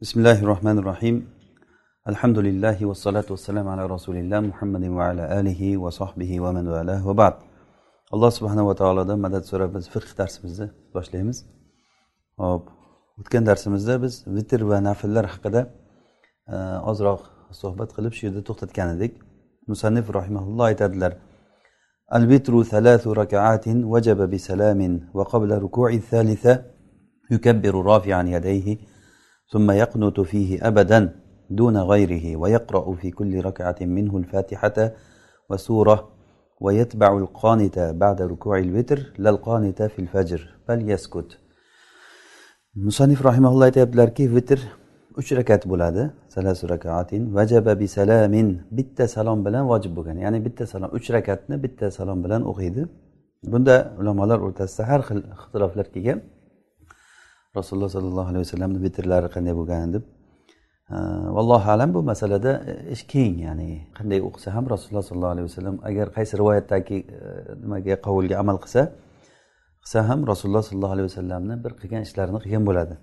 بسم الله الرحمن الرحيم الحمد لله والصلاة والسلام على رسول الله محمد وعلى آله وصحبه ومن والاه وبعد alloh subhanava taolodan madad so'rab biz fiqh darsimizni boshlaymiz hop o'tgan darsimizda biz vitr va nafllar haqida e, ozroq suhbat qilib shu yerda to'xtatgan edik musannif rahimaulloh aytadilar الوتر ثلاث ركعات وجب بسلام وقبل ركوع الثالثة يكبر رافعا يديه ثم يقنت فيه أبدا دون غيره ويقرأ في كل ركعة منه الفاتحة وسورة ويتبع القانت بعد ركوع الوتر لا القانت في الفجر بل يسكت musannif rahimaulloh aytyaptilarki vitr uch rakat bo'ladi salasu rakatin vajaba bi salamin bitta salom bilan vojib bo'lgan ya'ni bitta salom uch rakatni bitta salom bilan o'qiydi bunda ulamolar o'rtasida har xil ixtiloflar kelgan rasululloh sollallohu alayhi vasallamni bitrlari qanday bo'lgan deb vallohu alam bu masalada e, ish keng ya'ni qanday o'qisa ham rasululloh sollallohu alayhi vasallam agar qaysi rivoyatdagi e, nimaga qovulga amal qilsa qilsa ham rasululloh sollallohu alayhi vasallamni bir qilgan ishlarini qilgan bo'ladi.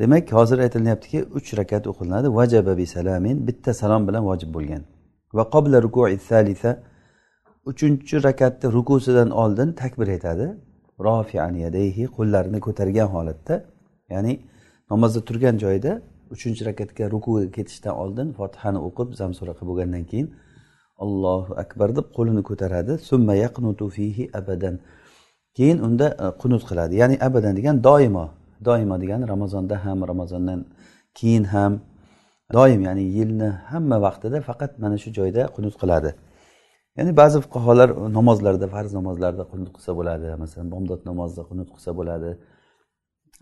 Demak hozir aytilyaptiki uch rakat o'qilinadi. Vajaba bi salamin bitta salom bilan vojib bo'lgan. Va qobla ruku salisa uchinchi rakatni rukusidan oldin takbir aytadi rofian yadayhi qo'llarini ko'targan holatda ya'ni namozda turgan joyida uchinchi rakatga rukuga ketishdan oldin fotihani o'qib zamsuraqa bo'lgandan keyin allohu akbar deb qo'lini ko'taradi. Summa yaqnutu fihi abadan. Keyin unda e, qunut qiladi. Ya'ni abadan degan doimo doimo degani ramazonda ham ramazondan keyin ham doim ya'ni yilni hamma vaqtida faqat mana shu joyda qunut qiladi. Ya'ni ba'zi fuqarolar namozlarda farz namozlarda qunut qilsa bo'ladi. Masalan bomdod namozida qunut qilsa bo'ladi.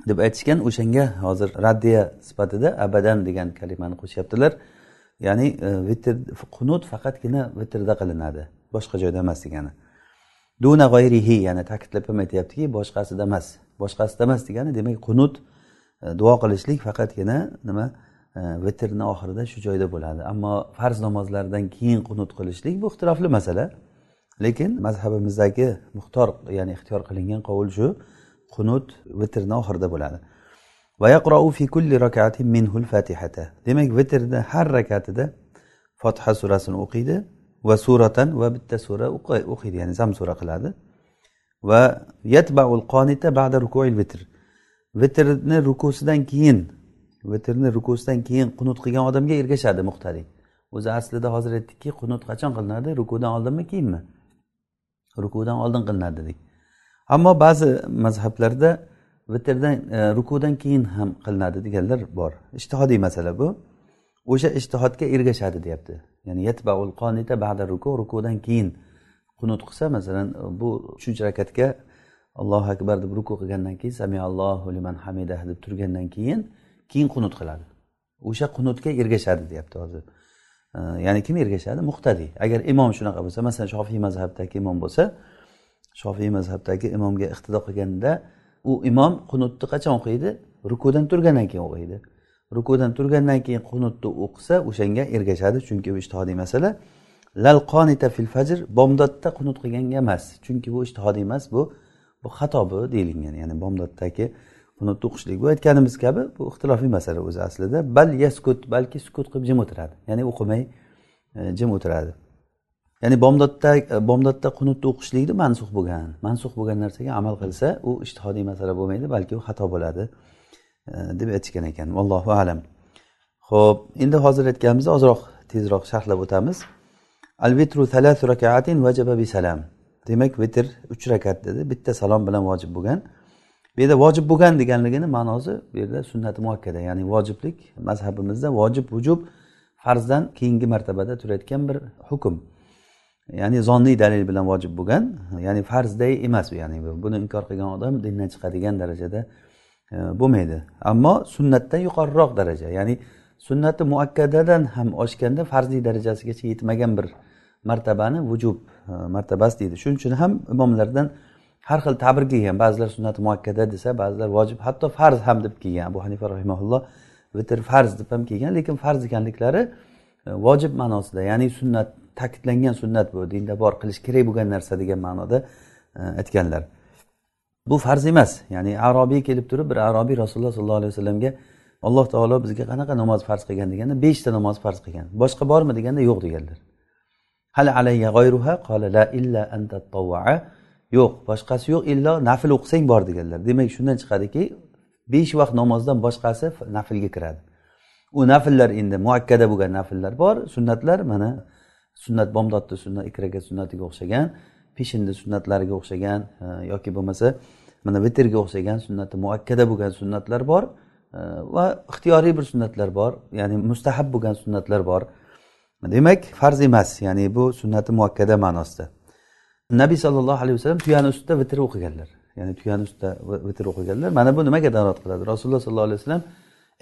Deb aytishgan o'shanga hozir raddiya sifatida abadan degan kalimani qo'shyaptilar. Ya'ni e, vitr qunut faqatgina vitrda qilinadi. Boshqa joyda emas degani. Duna g'oyrihi ya'ni ta'kidlab ham aytyaptiki boshqasida emas. Boshqasida emas degani demak qunut e, duo qilishlik faqatgina nima? e, vitrni oxirida shu joyda bo'ladi. Ammo farz namozlardan keyin qunut qilishlik bu ixtirofli masala. Lekin mazhabimizdagi muxtor ya'ni ixtiyor qilingan qovul shu qunut vitrni oxirida bo'ladi. Demak vitrni har rakatida fotiha surasini o'qiydi va suratan va bitta sura o'qiydi ya'ni zam sura qiladi. Va yatbaul qonita ba'da rukuil vitr. Vitrni rukusidan keyin vitrni rukusidan keyin qunut qilgan odamga ergashadi muqtadiy o'zi aslida hozir aytdikki qunut qachon qilinadi? Rukudan oldinmi keyinmi? Rukudan oldin qilinadi dedik ammo ba'zi mazhablarda vitrdan e, rukudan keyin ham qilinadi deganlar bor. Ishtihodiy masala bu. O'sha ishtihodga ergashadi deyapti. Ya'ni yatbaul qonita ba'da ruku rukudan keyin qunut qilsa masalan bu uchinchi rakatga allohu akbar deb ruku qilgandan keyin samiallohu liman hamidah deb turgandan keyin keyin qunut qiladi. O'sha qunutga ergashadi deyapti hozir. Ya'ni kim ergashadi? Muqtadiy agar imom shunaqa bo'lsa masalan shofiy mazhabdagi imom bo'lsa shofiy mazhabdagi imomga iqtido qilganda u imom qunutni qachon o'qiydi? Rukudan turgandan keyin o'qiydi. Rukudan turgandan keyin qunutni o'qisa o'shanga ergashadi. Chunki bu ishtihodiy masala. Lal qonita fil fajr bomdodda qunut qilganga emas. Chunki bu ishtihodiy emas bu bu xato bu deyilgan ya'ni bomdoddagi buni o'qishlik bu aytganimiz kabi bu ixtilofiy masala o'zi aslida. Bal yaskut balki sukut qilib jim o'tiradi. Ya'ni o'qimay e, jim o'tiradi. Ya'ni bomdodda e, bomdodda qunutni o'qishlikni mansux bo'lgan mansux bo'lgan narsaga amal qilsa u ishtihodiy masala bo'lmaydi balki u xato bo'ladi e, deb aytishgan ekan. Allohu alam. Ho'p endi hozir aytganimizni ozroq tezroq sharhlab o'tamiz. Al vitru thalathu rakaatin vajaba bi salam. Demak vitr uch rakat dedi. Bitta salom bilan vojib bo'lgan. Bu yerda vojib bo'lgan deganligini ma'nosi bu yerda sunnati muakkada ya'ni vojiblik mazhabimizda vojib vujub farzdan keyingi martabada turayotgan bir hukm. Ya'ni zonniy dalil bilan vojib bo'lgan ya'ni farzday emas ya'ni buni inkor qilgan odam dindan chiqadigan darajada e, bo'lmaydi. Ammo sunnatdan yuqoriroq daraja ya'ni sunnati muakkadadan ham oshganda farzli darajasigacha yetmagan bir martabani vujub e, martabasi deydi. Shuning uchun ham imomlardan har xil ta'bir kelgan ba'zilar sunnati muakkada desa ba'zilar vojib hatto farz ham deb kelgan abu hanifa rahimaulloh vitr farz deb ham kelgan lekin farz ekanliklari e, vojib ma'nosida ya'ni sunnat ta'kidlangan sunnat bu dinda bor qilish kerak bo'lgan narsa degan ma'noda e, aytganlar. Bu farz emas ya'ni arobiy kelib turib bir arobiy rasululloh sollallohu alayhi vasallamga alloh taolo bizga qanaqa namoz farz qilgan deganda beshta namoz farz qilgan boshqa bormi deganda yo'q deganlar. Hali alayya g'oyruha qola la illa anta yo'q boshqasi yo'q illo nafl o'qisang bor deganlar. Demak shundan chiqadiki besh vaqt namozdan boshqasi naflga kiradi. U nafllar endi muakkada bo'lgan nafllar bor. Sunnatlar mana sunnat bomdodni sunnat ikraga sunnatiga o'xshagan peshinni sunnatlariga o'xshagan e, yoki bo'lmasa mana vitrga o'xshagan sunnati muakkada bo'lgan sunnatlar bor e, va ixtiyoriy bir sunnatlar bor ya'ni mustahab bo'lgan sunnatlar bor. Demak farz emas ya'ni bu sunnati muakkada ma'nosida. Nabiy sollallohu alayhi vasallam tuyani ustida vitr o'qiganlar. Ya'ni tuyani ustida vitr o'qiganlar. Mana bu nimaga dalolat qiladi? Rasululloh sollallohu alayhi vasallam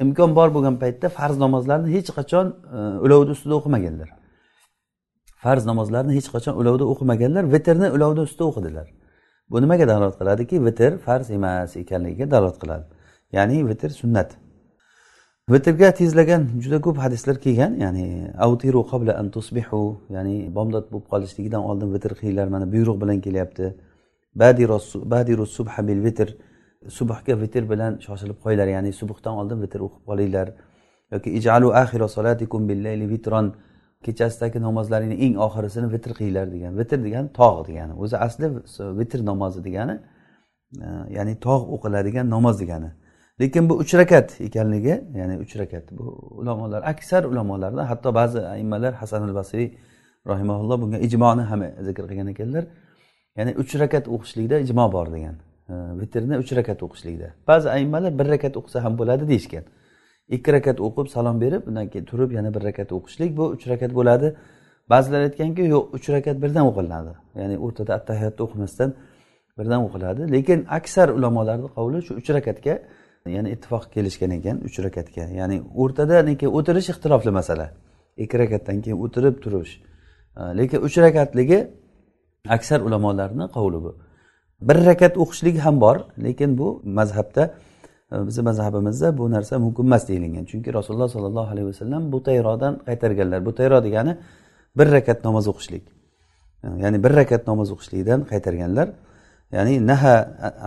imkon bor bo'lgan paytda farz namozlarni hech qachon e, ulovni ustida o'qimaganlar. Farz namozlarni hech qachon ulovda o'qimaganlar vitrni ulovni ustida o'qidilar. Bu nimaga dalolat qiladiki? Vitr farz emas ekanligiga dalolat qiladi. Ya'ni vitr sunnat. Vitrga tezlagan juda ko'p hadislar kelgan ya'ni avtiru qabla an tusbihu ya'ni bomdod bo'lib qolishligidan oldin vitr qilinglar mana buyruq bilan kelyapti. Badiru subha bil vitr subhga vitr bilan shoshilib qo'yinglar ya'ni subhdan oldin vitr o'qib qolinglar. Yoki ijalu axira solatikum billayli vitron kechasidagi namozlaringni eng oxirisini vitr qilinglar degan vitr degani tog' degani o'zi asli vitr namozi degani e, ya'ni tog' o'qiladigan namoz degani. Lekin bu uch rakat ekanligi ya'ni uch rakat bu ulamolar aksar ulamolarda hatto ba'zi aimmalar hasan al basriy rahimaulloh bunga ijmoni ham zikr qilgan ekanlar. Ya'ni uch rakat o'qishlikda ijmo bor degan. Vitrni uch rakat o'qishlikda. Ba'zi aimmalar bir rakat o'qisa ham bo'ladi deyishgan. Ikki rakat o'qib salom berib undan keyin turib yana bir rakat o'qishlik bu uch rakat bo'ladi. Ba'zilar aytganki yo'q uch rakat birdan o'qilinadi. Ya'ni o'rtada attahiyatni o'qimasdan birdan o'qiladi. Lekin aksar ulamolarni qavli shu uch rakatga ya'ni ittifoq kelishgan ekan uch rakatga. Ya'ni o'rtada lekin o'tirish ixtilofli masala. Ikki rakatdan keyin o'tirib turish. Lekin uch rakatligi aksar ulamolarni qavli bu. Bir rakat o'qishlik ham bor lekin bu mazhabda bizni mazhabimizda bu narsa mumkin emas deyilgan. Chunki rasululloh sollallohu alayhi vasallam butayrodan qaytarganlar. Butayro degani bir rakat namoz o'qishlik. Ya'ni bir rakat namoz o'qishlikdan qaytarganlar. Ya'ni naha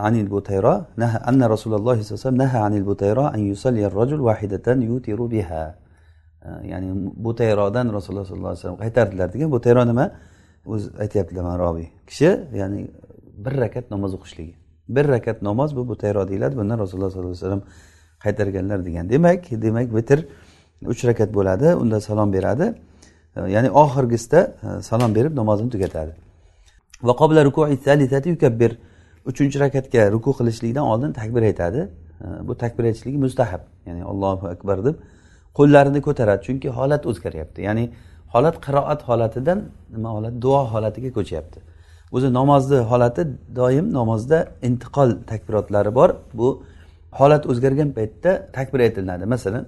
anil butayro naha anna rasululloh sallallohu alayhi vasallam naha anil butayro an yusalli rajul wahidatan yutiru biha. Ya'ni butayrodan rasululloh sollallohu alayhi vasallam qaytardilar degan butayro nima? O'zi aytyaptilar mana robiy. Kishi ya'ni bir rakat namoz o'qishligi. Bir rakat namoz bu butayro deyiladi bundan rasululloh sollallohu alayhi vasallam qaytarganlar degan. Demak demak vitr uch rakat bo'ladi unda salom beradi. Ya'ni oxirgisida e, salom berib namozini tugatadi. Va qobla yukabbir. Uchinchi rakatga ruku qilishlikdan oldin takbir aytadi. Bu takbir aytishlik mustahab ya'ni allohu akbar deb qo'llarini ko'taradi. Chunki holat o'zgaryapti. Ya'ni holat qiroat holatidan nima holat? Duo holatiga ko'chyapti. O'zi namozni holati doim namozda intiqol takbirotlari bor. Bu holat o'zgargan paytda takbir aytiladi masalan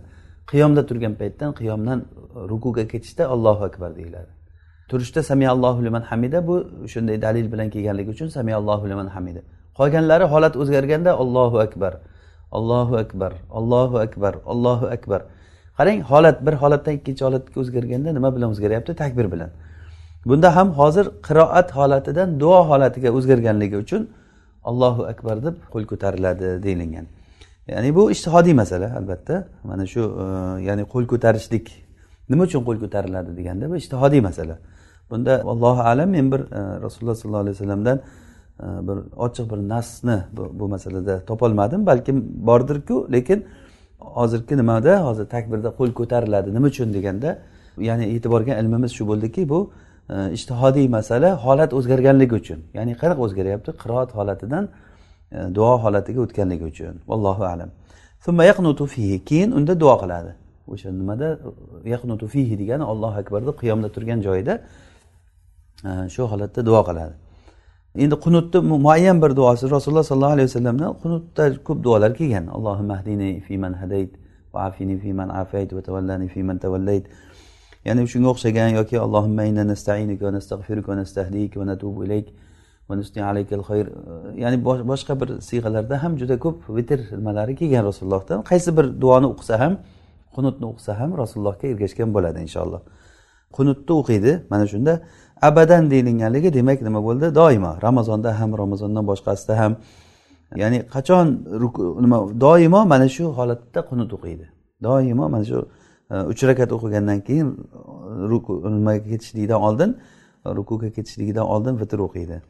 qiyomda turgan paytdan qiyomdan rukuga ketishda allohu akbar deyiladi. Turishda samiallohu liman hamida bu shunday dalil bilan kelganligi uchun samiallohu liman hamida. Qolganlari holat o'zgarganda allohu akbar allohu akbar allohu akbar allohu akbar. Qarang holat bir holatdan ikkinchi holatga o'zgarganda nima bilan o'zgaryapti? Takbir bilan. Bunda ham hozir qiroat holatidan duo holatiga o'zgarganligi uchun allohu akbar deb qo'l ko'tariladi deyilgan. Ya'ni bu ishtihodiy masala albatta. Mana shu e, ya'ni qo'l ko'tarishlik nima uchun qo'l ko'tariladi deganda bu ishtihodiy masala. Bunda allohu alam men bir e, rasululloh sollallohu alayhi vasallamdan e, bir ochiq bir nasni bu, bu masalada topolmadim. Balkim bordirku lekin hozirgi nimada hozir takbirda qo'l ko'tariladi. Nima uchun deganda ya'ni e'tiborga ilmimiz shu bo'ldiki bu e, ishtihodiy masala holat o'zgarganligi uchun. Ya'ni qanaqa o'zgaryapti? Qiroat holatidan duo holatiga o'tganligi uchun. Vallohu alam. Keyin unda duo qiladi. O'sha nimada yaqnutu fihi degani allohu akbar deb qiyomda turgan joyida shu holatda duo qiladi. Endi qunutni muayyan bir duosi rasululloh sollallohu alayhi vasallamdan qunutda ko'p duolar kelgan. Allohim ahdini man hadayt va afini man afayt va tavallani man tavallayt ya'ni shunga o'xshagan yoki allohimma inna nastainuka va nastag'firuka va nastahdika va natubu ilayk va nusni alaykal xayr. Ya'ni boshqa bir siyg'alarda ham juda ko'p vitr nimalari kelgan rasulullohdan. Qaysi bir duoni o'qisa ham qunutni o'qisa ham rasulullohga ergashgan bo'ladi inshaalloh. Qunutni o'qiydi. Mana shunda abadan deyilganligi demak nima bo'ldi? Doimo ramazonda ham ramazondan boshqasida ham ya'ni qachon nima doimo mana shu holatda qunut o'qiydi. Doimo mana shu e, uch rakat o'qigandan keyin e, ruku nimaga ketishligidan oldin e, rukuga ketishligidan oldin vitr o'qiydi.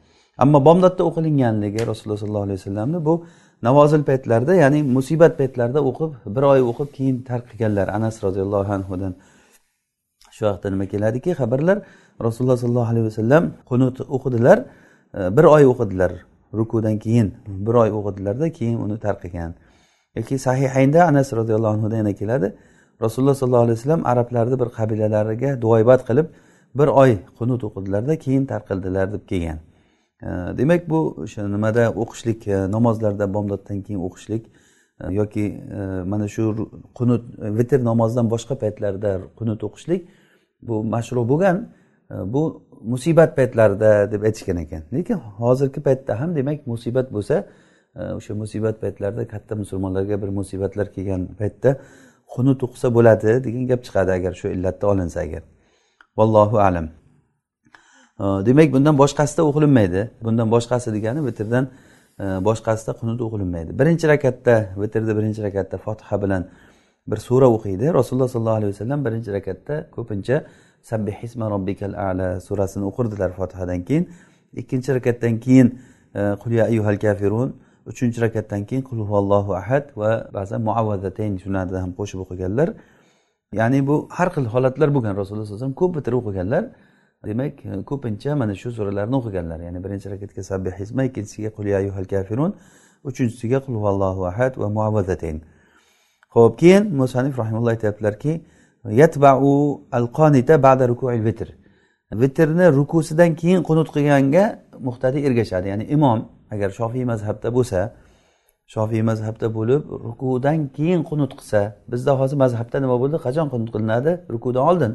Ammo bomdodda o'qilinganligi rasululloh sollallohu alayhi vasallamni bu navozil paytlarida ya'ni musibat paytlarida o'qib bir oy o'qib keyin tark qilganlar anas roziyallohu anhudan shu haqda nima keladiki? Xabarlar rasululloh sollallohu alayhi vasallam qunut o'qidilar. E, bir oy o'qidilar rukudan keyin. Bir oy o'qidilarda keyin uni tark qilgan yoki sahihaynda anas roziyallohu anhudan yana keladi. Rasululloh sollallohu alayhi vasallam arablarni bir qabilalariga duoibat qilib bir oy qunut o'qidilarda keyin tarqildilar deb kelgan. E, demak bu o'sha nimada o'qishlik e, namozlarda bomdoddan keyin o'qishlik yoki mana shu qunut vitr namozidan boshqa paytlarda qunut o'qishlik bu mashru bo'lgan. Bu musibat paytlarida deb aytishgan ekan. Lekin hozirgi paytda ham demak musibat bo'lsa e, o'sha musibat paytlarida katta musulmonlarga bir musibatlar kelgan paytda xunut o'qisa bo'ladi degan gap chiqadi agar shu illatda olinsa agar. Vallohu alam. Demak bundan boshqasida o'qilinmaydi bundan boshqasi degani vitrdan e, boshqasida qunut o'qilinmaydi birinchi rakatda vitrni birinchi rakatda fotiha bilan bir sura o'qiydi. Rasululloh sollallohu alayhi vasallam birinchi rakatda ko'pincha sabbihisma robbikal ala surasini o'qirdilar fotihadan keyin. Ikkinchi rakatdan keyin e, qul ya ayyuhal kafirun. Uchinchi rakatdan keyin qul huvallohu ahad va ba'zan muavvazatayn shularni ham qo'shib o'qiganlar. Ya'ni bu har xil holatlar bo'lgan rasululloh sallallohu alayhi vasallam ko'p bitirib o'qiganlar. Demak e, ko'pincha mana shu suralarni o'qiganlar. Ya'ni birinchi rakatga sabbihisma ikkinchisiga qul ayyuhal kafirun uchinchisiga qul huvallohu ahad va muavvazatayn ho'p keyin musanif rahimulloh aytyaptilarki yatbau al qonita ba'da rukuil vitr. Vitrni rukusidan keyin qunut qilganga muhtadiy ergashadi. Ya'ni imom agar shofiy mazhabda bo'lsa shofiy mazhabda bo'lib rukudan keyin qunut qilsa bizda hozir mazhabda nima bo'ldi? Qachon qunut qilinadi? Rukudan oldin.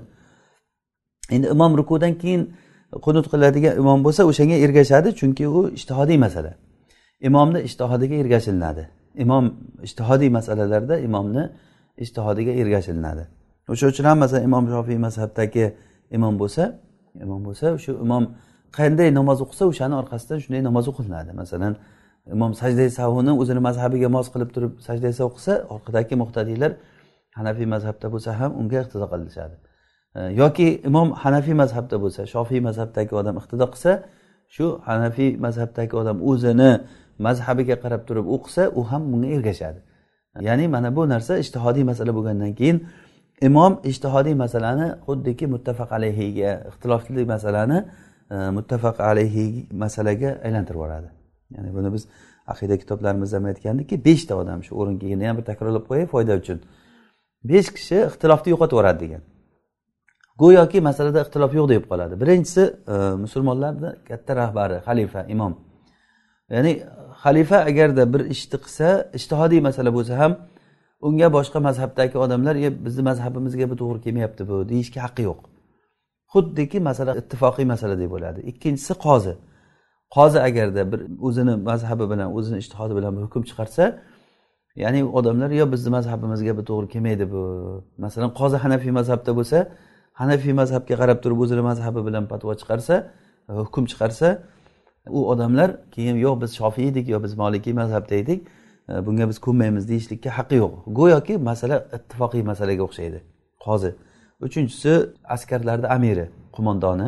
Endi imom rukudan keyin qunut qiladigan imom bo'lsa o'shanga ergashadi chunki u ishtihodiy masala. Imomni ishtihodiga ergashilinadi. Imom ishtihodiy masalalarda imomni ishtihodiga ergashilinadi. O'sha uchun ham masalan imom shofiy mazhabdagi imom bo'lsa imom bo'lsa o'sha imom qanday namoz o'qisa o'shani orqasidan shunday namoz o'qilinadi. Masalan imom sajda savuni o'zini mazhabiga mos qilib turib sajda qilsa orqadagi muhtadiylar hanafiy mazhabda bo'lsa ham unga iqtido qilishadi. E, yoki imom hanafiy mazhabda bo'lsa shofiy mazhabdagi odam iqtido qilsa shu hanafiy mazhabdagi odam o'zini mazhabiga qarab turib o'qisa u ham bunga ergashadi. Ya'ni mana bu narsa ishtihodiy masala bo'lgandan keyin imom ishtihodiy masalani xuddiki muttafaq alayhiga ixtilofli masalani e, muttafaq alayhi masalaga aylantirib yuboradi. Ya'ni buni biz aqida kitoblarimizda ham aytgandikki beshta odam shu o'ringa yana bir takrorlab qo'yay foyda uchun. Besh kishi ixtilofni yo'qotib yuboradi degan. Go'yoki masalada ixtilof yo'q deb qoladi. Birinchisi e, musulmonlarni katta rahbari xalifa imom. Ya'ni xalifa agarda bir ishni qilsa ishtihodiy masala bo'lsa ham unga boshqa mazhabdagi odamlar e, bizni mazhabimizga bu to'g'ri kelmayapti bu deyishga haqqi yo'q. Xuddiki masala ittifoqiy masaladek bo'ladi ikkinchisi qozi. Qozi agarda bir o'zini mazhabi bilan o'zini ishtihodi bilan bir hukm chiqarsa ya'ni odamlar yo bizni mazhabimizga bu to'g'ri kelmaydi bu masalan qozi hanafiy mazhabda bo'lsa hanafiy mazhabga qarab turib o'zini mazhabi bilan fatvo chiqarsa hukm chiqarsa u odamlar keyin yo'q biz shofiy edik yo biz molikiy mazhabda edik E, bunga biz ko'nmaymiz deyishlikka haqqi yo'q. Go'yoki masala ittifoqiy masalaga o'xshaydi. Qozi uchinchisi askarlarni amiri qo'mondoni.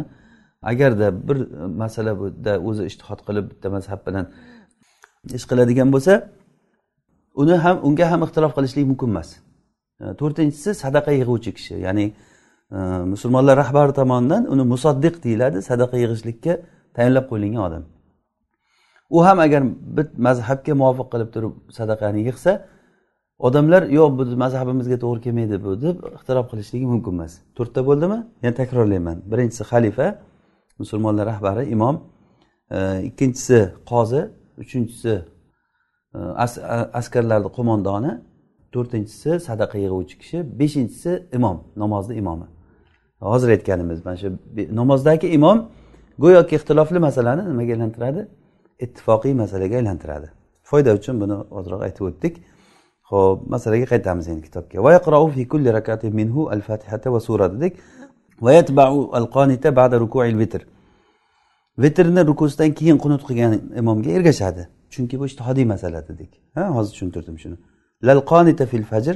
Agarda bir masalada o'zi ishtihod qilib bitta mazhab bilan ish qiladigan bo'lsa uni ham unga ham ixtilof qilishlik mumkin emas. E, to'rtinchisi sadaqa yig'uvchi kishi. Ya'ni e, musulmonlar rahbari tomonidan uni musoddiq deyiladi sadaqa yig'ishlikka tayinlab qo'yilgan odam. U ham agar bir mazhabga muvofiq qilib turib sadaqani yig'sa odamlar yo'q bu mazhabimizga to'g'ri kelmaydi bu deb ixtirob qilishligi mumkin emas. To'rtta bo'ldimi? Yana takrorlayman. Birinchisi xalifa musulmonlar rahbari imom. Ikkinchisi qozi uchinchisi e, askarlarni qo'mondoni to'rtinchisi sadaqa yig'uvchi kishi beshinchisi imom namozni imomi. Hozir aytganimiz mana shu namozdagi imom go'yoki ixtilofli masalani nimaga aylantiradi? Ittifoqiy masalaga aylantiradi. Foyda uchun buni ozroq aytib o'tdik. Ho'p masalaga qaytamiz endi kitobga. Fi kulli minhu al fatihata va sura dedik vitrni rukusidan keyin qunut qilgan imomga ergashadi. Chunki bu ishtihodiy masala dedik. Ha hozir tushuntirdim shuni. Lal qonita fil fajr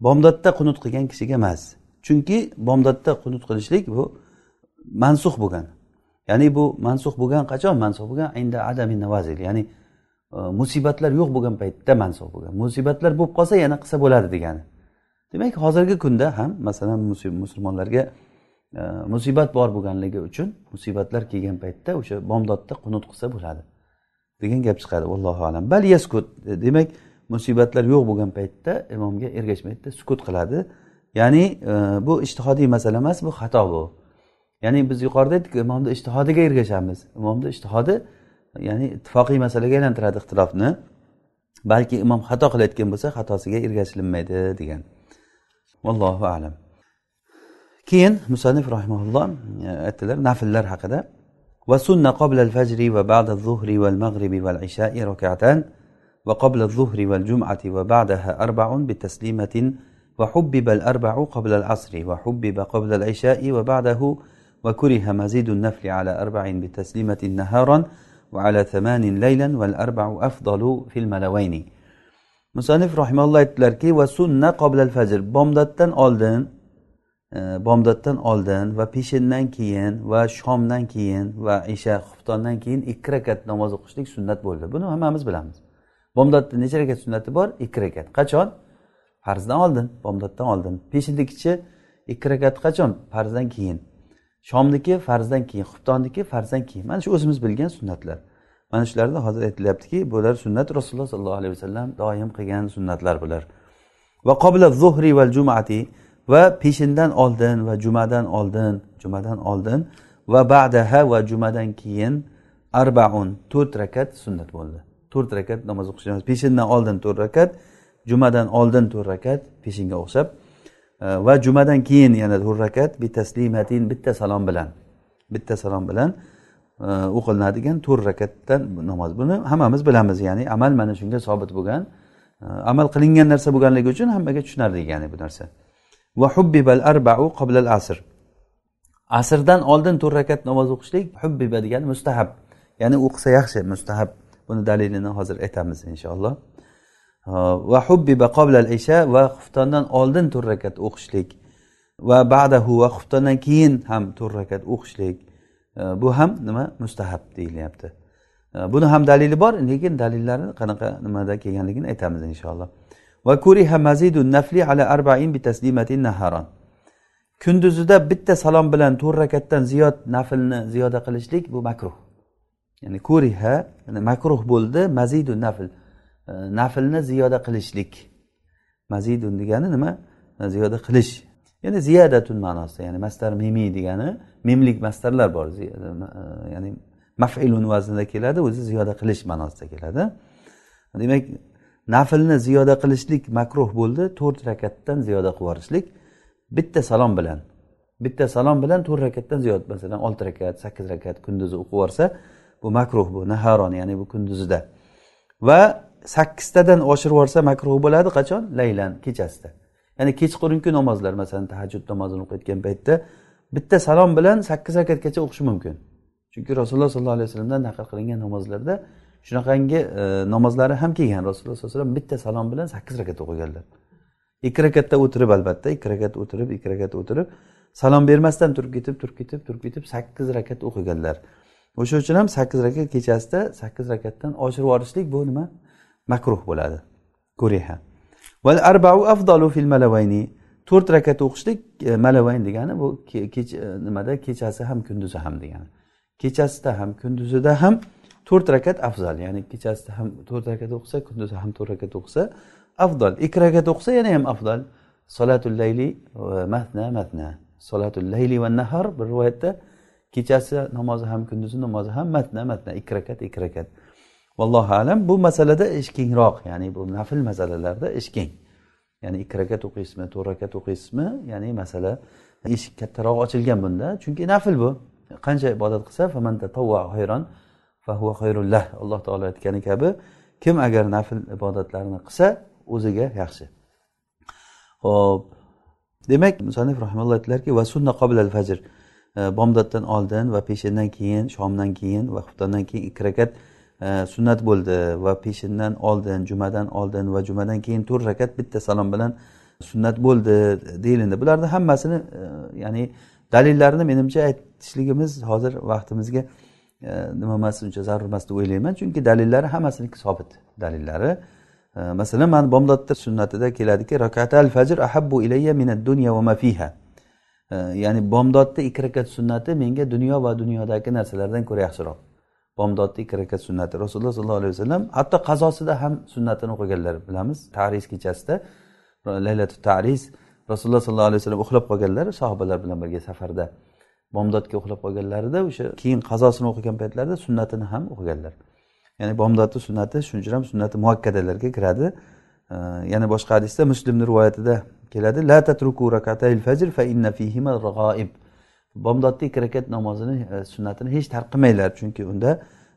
bomdodda qunut qilgan kishiga emas chunki bomdodda qunut qilishlik bu mansux bo'lgan. Ya'ni bu mansux bo'lgan qachon? Mansux bo'lgan inda adami navazil. Ya'ni e, musibatlar yo'q bo'lgan paytda mansux bo'lgan. Musibatlar bo'lib qolsa yana qilsa bo'ladi degani. Demak hozirgi kunda ham masalan musulmonlarga e, musibat bor bo'lganligi uchun musibatlar kelgan paytda o'sha bomdodda qunut qilsa bo'ladi degan gap chiqadi. Allohu alam. Bal yaskut. Demak musibatlar yo'q bo'lgan paytda imomga ergashmaydida sukut qiladi. Ya'ni e, bu ishtihodiy masala emas bu xato bu. ya'ni biz yuqorida aytdik imomni ishtihodiga ergashamiz. Imomni ishtihodi ya'ni ittifoqiy masalaga aylantiradi ixtilofni. Balki imom xato qilayotgan bo'lsa xatosiga ergashilinmaydi degan. Vallohu alam. Keyin musanif rahimaulloh e, aytdilar nafllar haqida. Va sunna qoblal fajri va ba'da zuhri val mag'ribi val ishai rakatan va qobla zuhri val jum'ati va ba'daha arba'un bi taslimatin va hubbiba al arba'u qobla al asri va hubbiba qobla al isha'i va ba'dahu وكره مزيد النفل على أربع بتسليمة نهارا وعلى ثمان ليلا والأربع أفضل في الملوين musannif rahimalloh aytdilarki va sunna qoblal fajr bomdoddan oldin e, bomdoddan oldin va peshindan keyin va shomdan keyin va isha xuftondan keyin ikki rakat namoz o'qishlik sunnat bo'ldi buni hammamiz bilamiz bomdodda necha rakat sunnati bor ikki rakat qachon farzdan oldin bomdoddan oldin peshinnikichi ikki rakat qachon farzdan keyin Shomniki farzdan keyin xubtonniki farzdan keyin. Mana shu o'zimiz bilgan sunnatlar. Mana shularni hozir aytilyaptiki bular sunnat rasululloh sollallohu alayhi vasallam doim qilgan sunnatlar bular. Va qobla zuhri val jumati va peshindan oldin va jumadan oldin jumadan oldin va ba'daha va jumadan keyin arbaun to'rt rakat sunnat bo'ldi. To'rt rakat namoz o'qishimiz peshindan oldin to'rt rakat jumadan oldin to'rt rakat peshinga o'xshab va jumadan keyin yana to'rt rakat bitaslimatin bitta salom bilan bitta salom bilan e, o'qilinadigan to'rt rakatdan namoz. Buni hammamiz bilamiz ya'ni amal mana shunga sobit bo'lgan e, amal qilingan narsa bo'lganligi uchun hammaga tushunarli ya'ni bu narsa. Va hubbibal arbau qoblal asr. Asrdan oldin to'rt rakat namoz o'qishlik hubbiba degani mustahab ya'ni o'qisa yaxshi mustahab. Buni dalilini hozir aytamiz inshaalloh. Va hubbiba qoblal isha va xuftondan oldin to'rt rakat o'qishlik. Va badahu va xuftondan keyin ham to'rt rakat o'qishlik. Bu ham nima? Mustahab deyilyapti. Buni ham dalili bor lekin dalillari qanaqa nimada kelganligini aytamiz inshaalloh. Va kuriha mazidu nafli ala arbain bi taslimatin naharon kunduzida bitta salom bilan to'rt rakatdan ziyod naflni ziyoda qilishlik bu makruh. Ya'ni kuriha makruh bo'ldi mazidu nafl E, naflni ziyoda qilishlik. Mazidun degani nima? E, ziyoda qilish. Ya'ni ziyadatun ma'nosida ya'ni mastar mimiy degani mimlik mastarlar bor. E, ya'ni mafilun vaznida keladi o'zi ziyoda qilish ma'nosida keladi. Demak naflni ziyoda qilishlik makruh bo'ldi to'rt rakatdan ziyoda qilib yuborishlik. Bitta salom bilan bitta salom bilan to'rt rakatdan ziyod masalan olti rakat sakkiz rakat kunduzi o'qib yuborsa bu makruh bu naharon ya'ni bu kunduzida. Va sakkiztadan oshirib yuborsa makruh bo'ladi. Qachon? Laylan kechasida. Ya'ni kechqurungi namozlar masalan tahajjud namozini o'qiyotgan paytda bitta salom bilan sakkiz rakatgacha o'qishi mumkin. Chunki rasululloh sollallohu alayhi vasallamdan naql qilingan namozlarda shunaqangi e, namozlari ham kelgan. Rasululloh sallallohu alayhi vasallam bitta salom bilan sakkiz rakat o'qiganlar. Ikki rakatda o'tirib albatta ikki rakat o'tirib ikki rakat o'tirib salom bermasdan turib ketib turib ketib turib ketib sakkiz rakat o'qiganlar. O'sha uchun ham sakkiz rakat kechasida sakkiz rakatdan oshirib yuborishlik bu nima? Makruh bo'ladi. Kuriha val arbau afdalu fil malavayni to'rt rakat o'qishlik e, malavayn degani bu kech e, nimada? Kechasi ham kunduzi ham degani. Kechasida ham kunduzida ham to'rt rakat afzal. Ya'ni kechasida ham to'rt rakat o'qisa kunduzi ham to'rt rakat o'qisa afzal ikki rakat o'qisa yana ham afzal solatul layli matna matna solatul layli va nahar bir rivoyatda kechasi namozi ham kunduzi namozi ham matna matna ikki rakat ikki rakat. Vallohu alam bu masalada ish kengroq ya'ni bu nafl masalalarda ish keng ya'ni ikki rakat o'qiysizmi to'rt rakat o'qiysizmi ya'ni masala eshik kattaroq ochilgan bunda. Chunki nafl bu. Qancha ibodat qilsa alloh taolo aytgani kabi kim agar nafl ibodatlarni qilsa o'ziga yaxshi. Ho'p demak musanif rahimalloh aytdilarki va sunna qobilal fajr e, bomdoddan oldin va peshindan keyin shomdan keyin va xuftondan keyin ikki rakat sunnat bo'ldi va peshindan oldin jumadan oldin va jumadan keyin to'rt rakat bitta salom bilan sunnat bo'ldi deyilindi. Bularni hammasini e, ya'ni dalillarni menimcha aytishligimiz hozir vaqtimizga e, nima emas uncha zarur emas deb o'ylayman. Chunki dalillari hammasiniki sobit dalillari. E, masalan mana bomdodda sunnatida keladiki rakatal fajr ahabbu ilayya minad dunya va ma fiha. Ya'ni bomdodda ikki rakat sunnati menga dunyo va dunyodagi narsalardan ko'ra yaxshiroq. Bomdodda ikki rakat sunnati. Rasululloh sollallohu alayhi vasallam hatto qazosida ham sunnatini o'qiganlar bilamiz. Tariz kechasida laylatu tariz rasululloh sollallohu alayhi vasallam uxlab qolganlar sahobalar bilan birga safarda bomdodga uxlab qolganlarida o'sha keyin qazosini o'qigan paytlarida sunnatini ham o'qiganlar. Ya'ni bomdodni sunnati shuning uchun ham sunnati muakkadalarga kiradi. Yana boshqa hadisda muslimni rivoyatida keladi. La tatruku rakatayil fajr fa inna fihima g'oib bomdodda ikki rakat namozini e, sunnatini hech tark qilmanglar chunki unda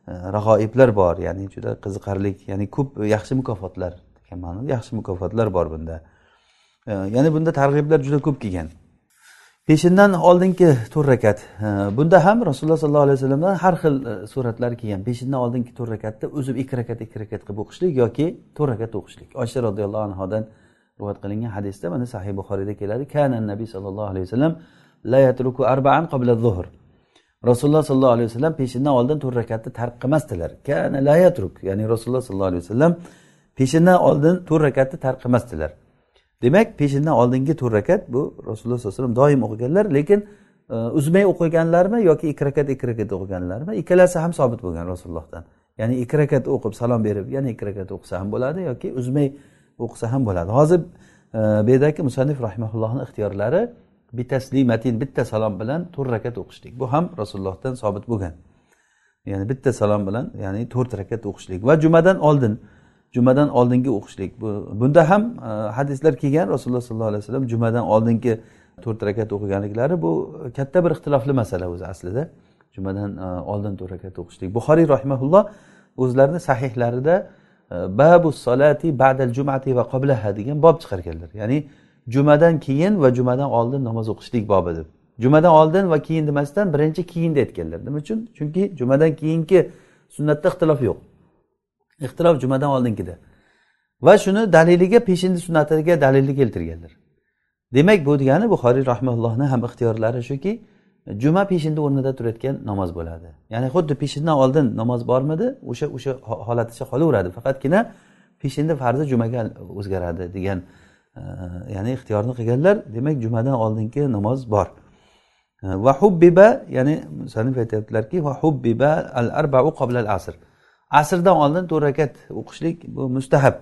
e, rag'oiblar bor ya'ni juda qiziqarli ya'ni ko'p yaxshi mukofotlar degan ma'noda yaxshi mukofotlar bor bunda. E, ya'ni bunda targ'iblar juda ko'p kelgan. Peshindan oldingi to'rt rakat. Bunda ham rasululloh sollallohu alayhi vasallamdan har xil suratlar kelgan. Peshindan oldingi to'rt rakatni o'zib ikki rakat ikki rakat qilib o'qishlik yoki to'rt rakat o'qishlik. Oysha roziyallohu anhodan rivoyat qilingan hadisda mana sahih buxoriyda keladi. Kana nabiy sollallohu alayhi vasallam la yatruku arbaan qabla zuhr rasululloh sollallohu alayhi vasallam peshindan oldin to'rt rakatni tark qilmasdilar kana la yatruk ya'ni rasululloh sollallohu alayhi vasallam peshindan oldin to'rt rakatni tark qilmasdilar demak peshindan oldingi to'rt rakat bu rasululloh sollallohu alayhi vasallam doim o'qiganlar lekin uzmay o'qiganlarmi yoki ikki rakat ikki rakat o'qiganlarmi ikkalasi ham sobit bo'lgan rasulullohdan ya'ni ikki rakat o'qib salom berib yana ikki rakat o'qisa ham bo'ladi yoki uzmay o'qisa ham bo'ladi hozir bu yerdagi musannif rahimaullohni ixtiyorlari bitaslimatin bitta salom bilan to'rt rakat o'qishlik. Bu ham rasulullohdan sobit bo'lgan. Ya'ni bitta salom bilan ya'ni to'rt rakat o'qishlik. Va jumadan oldin jumadan oldingi o'qishlik. Bu bunda ham e, hadislar kelgan. Rasululloh sollallohu alayhi vasallam jumadan oldingi to'rt rakat o'qiganliklari bu katta bir ixtilofli masala o'zi aslida. Jumadan e, oldin to'rt rakat o'qishlik. Buxoriy rahimaulloh o'zlarini sahihlarida e, babu solati ba'dal jumati va qoblaha degan bob chiqarganlar. Ya'ni jumadan keyin va jumadan oldin namoz o'qishlik bobi deb. Jumadan oldin va keyin demasdan birinchi keyinda aytganlar. Nima uchun? Chunki jumadan keyingi sunnatda ixtilof yo'q. Ixtilof jumadan oldingida va shuni daliliga peshinda sunnatiga dalilni keltirganlar. Demak bu degani buxoriy rahmaullohni ham ixtiyorlari shuki juma peshinda o'rnida turayotgan namoz bo'ladi. Ya'ni xuddi peshindan oldin namoz bormidi o'sha o'sha holaticha qolaveradi. Faqatgina peshinda farzi jumaga o'zgaradi degan ya'ni ixtiyorni qilganlar demak jumadan oldingi namoz bor. Va hubbiba ya'ni musanif aytyaptilarki va hubbiba al arbau qabla al asr asrdan oldin to'rt rakat o'qishlik bu mustahab.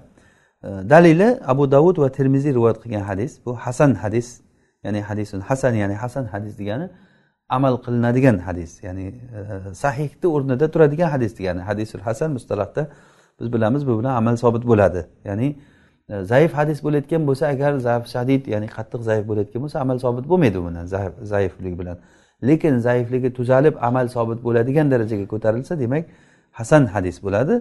Dalili abu davud va termiziy rivoyat qilgan hadis. Bu hasan hadis ya'ni hadisun hasan ya'ni hasan hadis degani amal qilinadigan hadis ya'ni e, sahihni o'rnida turadigan hadis degani. Hadisul hasan mustalahda biz bilamiz bu bilan amal sobit bo'ladi. Ya'ni zaif hadis bo'layotgan bo'lsa agar zaif shadid ya'ni qattiq zaif bo'layotgan bo'lsa amal sobit bo'lmaydi bundan zaiflik bilan. Lekin zaifligi tuzalib amal sobit bo'ladigan darajaga ko'tarilsa demak hasan hadis bo'ladi.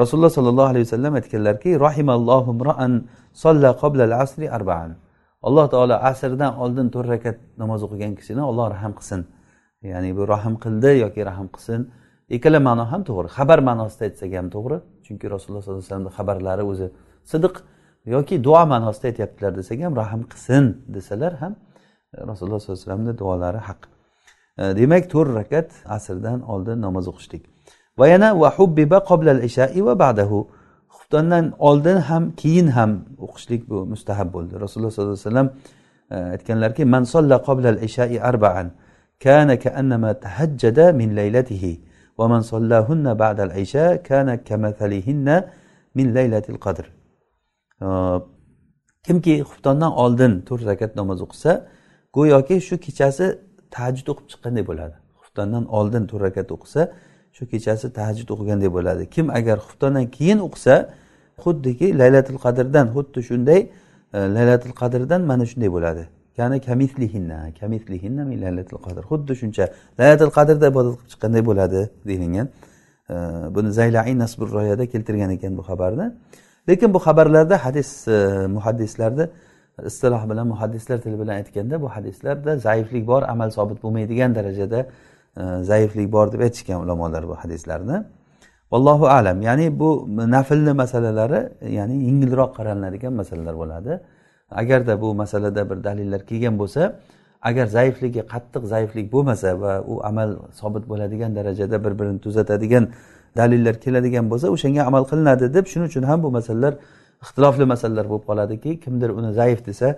Rasululloh sollallohu alayhi vasallam aytganlarki rahimallohu mraan solla qoblal asri arbaan. Alloh taolo asrdan oldin to'rt rakat namoz o'qigan kishini olloh rahm qilsin. Ya'ni bu rahm qildi yoki rahm qilsin. Ikkala ma'no ham to'g'ri. Xabar ma'nosida aytsak ham to'g'ri. Chunki rasululloh sollallohu alayhi vasallamni xabarlari o'zi sidiq. Yoki duo ma'nosida aytyaptilar desak ham rahm qilsin desalar ham e, rasululloh sollallohu alayhi vasallamni duolari haq e, demak to'rt rakat asrdan oldin namoz o'qishlik va yana va hubbiba qoblal ishai va ba'dahu. Xuftondan oldin ham keyin ham o'qishlik bu mustahab bo'ldi. Rasululloh sollallohu alayhi vasallam e, aytganlarki man solla qoblal ishai arbaan kana ka'annama tahajjada min laylatihi va man sollahunna ba'dal isha kana kamathalihinna min laylatil qadr. Kimki xuftondan oldin to'rt rakat namoz o'qisa go'yoki shu kechasi tahajjud o'qib chiqqanday bo'ladi. Xuftondan oldin to'rt rakat o'qisa shu kechasi tahajjud o'qiganday bo'ladi. Kim agar xuftondan keyin o'qisa xuddiki laylatul qadrdan xuddi shunday e, laylatul qadrdan mana shunday bo'ladi. Ya'ni kamithlihinna kamithlihinna min laylatul qadr. Xuddi shuncha laylatul qadrda ibodat qilib chiqqanday bo'ladi deyilgan. E, buni zaylain nasbur royada keltirgan ekan bu xabarni. Lekin bu xabarlarda hadis e, muhaddislarni istiloh bilan muhaddislar tili bilan aytganda bu hadislarda zaiflik bor amal sobit bo'lmaydigan darajada e, zaiflik bor deb aytishgan ulamolar bu hadislarni. Allohu alam. Ya'ni bu naflni masalalari ya'ni yengilroq qaraladigan masalalar bo'ladi. Agarda bu masalada bir dalillar kelgan bo'lsa agar zaifligi qattiq zaiflik bo'lmasa va u amal sobit bo'ladigan darajada bir birini tuzatadigan dalillar keladigan bo'lsa o'shanga amal qilinadi deb shuning uchun ham bu masalalar ixtilofli masalalar bo'lib qoladiki kimdir uni zaif desa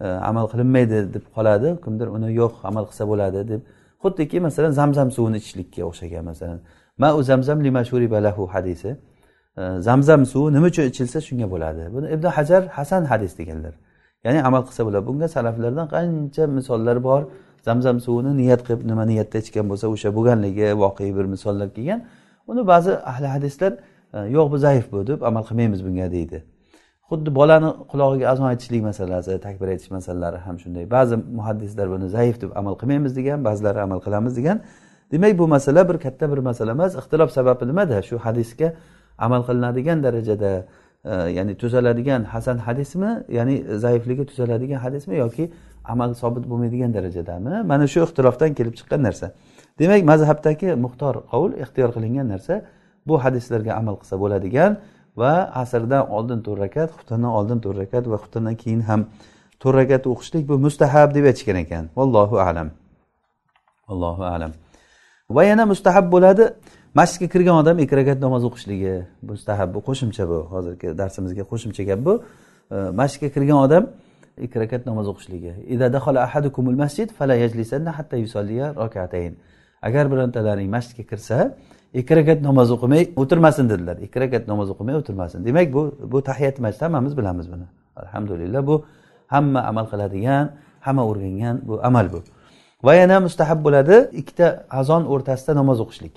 e, amal qilinmaydi deb qoladi kimdir uni yo'q amal qilsa bo'ladi deb. Xuddiki masalan zamzam suvini ichishlikka o'xshagan masalan. Ma u zamzam limashuri balahu hadisi. E, zamzam suvi nima uchun ichilsa shunga bo'ladi. Buni ibn hajar hasan hadis deganlar. Ya'ni amal qilsa bo'ladi. Bunga salaflardan qancha misollar bor? Zamzam suvini niyat qilib nima niyatda ichgan bo'lsa o'sha bo'lganligi voqea bir misollar kelgan. Uni ba'zi ahli hadislar e, yo'q bu zaif bu deb amal qilmaymiz bunga deydi. Xuddi bolani qulog'iga azon aytishlik masalasi takbir aytish masalalari ham shunday. Ba'zi muhaddislar buni zaif deb amal qilmaymiz degan ba'zilari amal qilamiz degan. Demak bu masala bir katta bir masala emas. Ixtilof sababi nimada? Shu hadisga amal qilinadigan darajada e, ya'ni tuzaladigan hasan hadismi ya'ni zaifligi tuzaladigan hadismi yoki amal sobit bo'lmaydigan darajadami? Mana shu ixtilofdan kelib chiqqan narsa. Demak mazhabdagi muxtor qovul ixtiyor qilingan narsa bu hadislarga amal qilsa bo'ladigan va asrdan oldin to'rt rakat xuftondan oldin to'rt rakat va xuftondan keyin ham to'rt rakat o'qishlik bu mustahab deb aytishgan ekan. Vallohu alam. Allohu alam. Va yana mustahab bo'ladi masjidga kirgan odam ikki rakat namoz o'qishligi. Mustahab bu qo'shimcha bu. Hozirgi darsimizga qo'shimcha gap bu. Masjidga kirgan odam ikki rakat namoz o'qishligi. Agar birontalaring masjidga kirsa ikki rakat namoz o'qimay o'tirmasin dedilar. Ikki rakat namoz o'qimay o'tirmasin. Demak bu bu tahiyat masjid hammamiz bilamiz buni. Alhamdulillah bu hamma amal qiladigan hamma o'rgangan bu amal bu. Va yana mustahab bo'ladi ikkita azon o'rtasida namoz o'qishlik.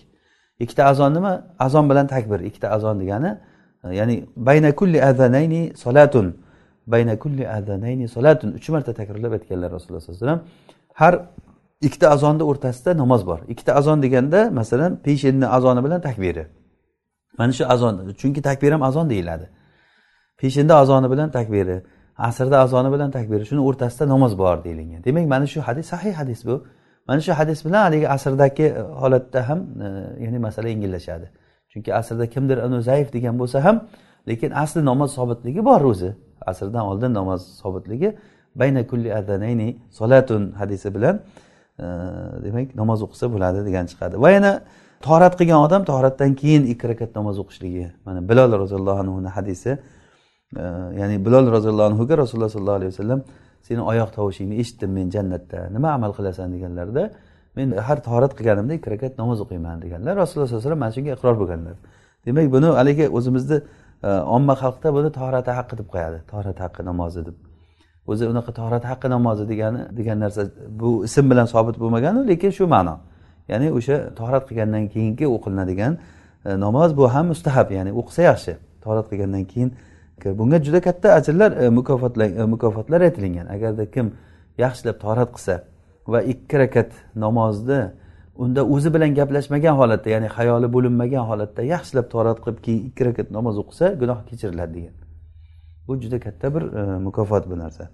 Ikkita azon nima? Azon bilan takbir. Ikkita azon degani e, ya'ni bayna kulli azanayni solatun. Bayna kulli azanayni solatun. Uch marta takrorlab aytganlar rasululloh sallallohu alayhi vasallam. Har ikkita azonni o'rtasida namoz bor. Ikkita azon deganda masalan peshinni azoni bilan takbiri. Mana shu azon. Chunki takbir ham azon deyiladi. Peshinda azoni bilan takbiri asrda azoni bilan takbiri shuni o'rtasida namoz bor deyilgan. Demak mana shu hadis sahih hadis bu. Mana shu hadis bilan haligi asrdagi holatda ham e, ya'ni masala yengillashadi. Chunki asrda kimdir uni zaif degan bo'lsa ham lekin asli namoz sobitligi bor o'zi. Asrdan oldin namoz sobitligi bayna kulli adanayni solatun hadisi bilan demak namoz o'qisa bo'ladi degan chiqadi. Va yana torat qilgan odam toratdan keyin ikki rakat namoz o'qishligi. Mana bilol roziyallohu anhuni hadisi. Ya'ni bilol roziyallohu anhuga rasululloh sollallohu alayhi vasallam seni oyoq tovushingni eshitdim men jannatda. Nima amal qilasan? deganlarida men har torat qilganimda ikki rakat namoz o'qiyman. deganlar. Rasululloh sallallohu alayhi vasallam mana shunga iqror bo'lganlar. Demak buni haligi o'zimizni e, omma xalqda buni torati haqqi deb qo'yadi. Torat haqqi namozi deb. O'zi unaqa tahorat haqqi namozi degani degan narsa bu ism bilan sobit bo'lmaganu lekin shu ma'no. Ya'ni o'sha tahorat qilgandan keyingi o'qilinadigan e, namoz bu ham mustahab ya'ni o'qisa yaxshi. Tahorat qilgandan keyin bunga juda katta ajrlar e, e, mukofotlar mukofotlar aytilingan agarda kim yaxshilab tahorat qilsa va ikki rakat namozni unda o'zi bilan gaplashmagan holatda ya'ni xayoli bo'linmagan holatda yaxshilab tahorat qilib keyin ikki rakat namoz o'qisa gunoh kechiriladi degan bu juda katta bir e, mukofot bu narsa.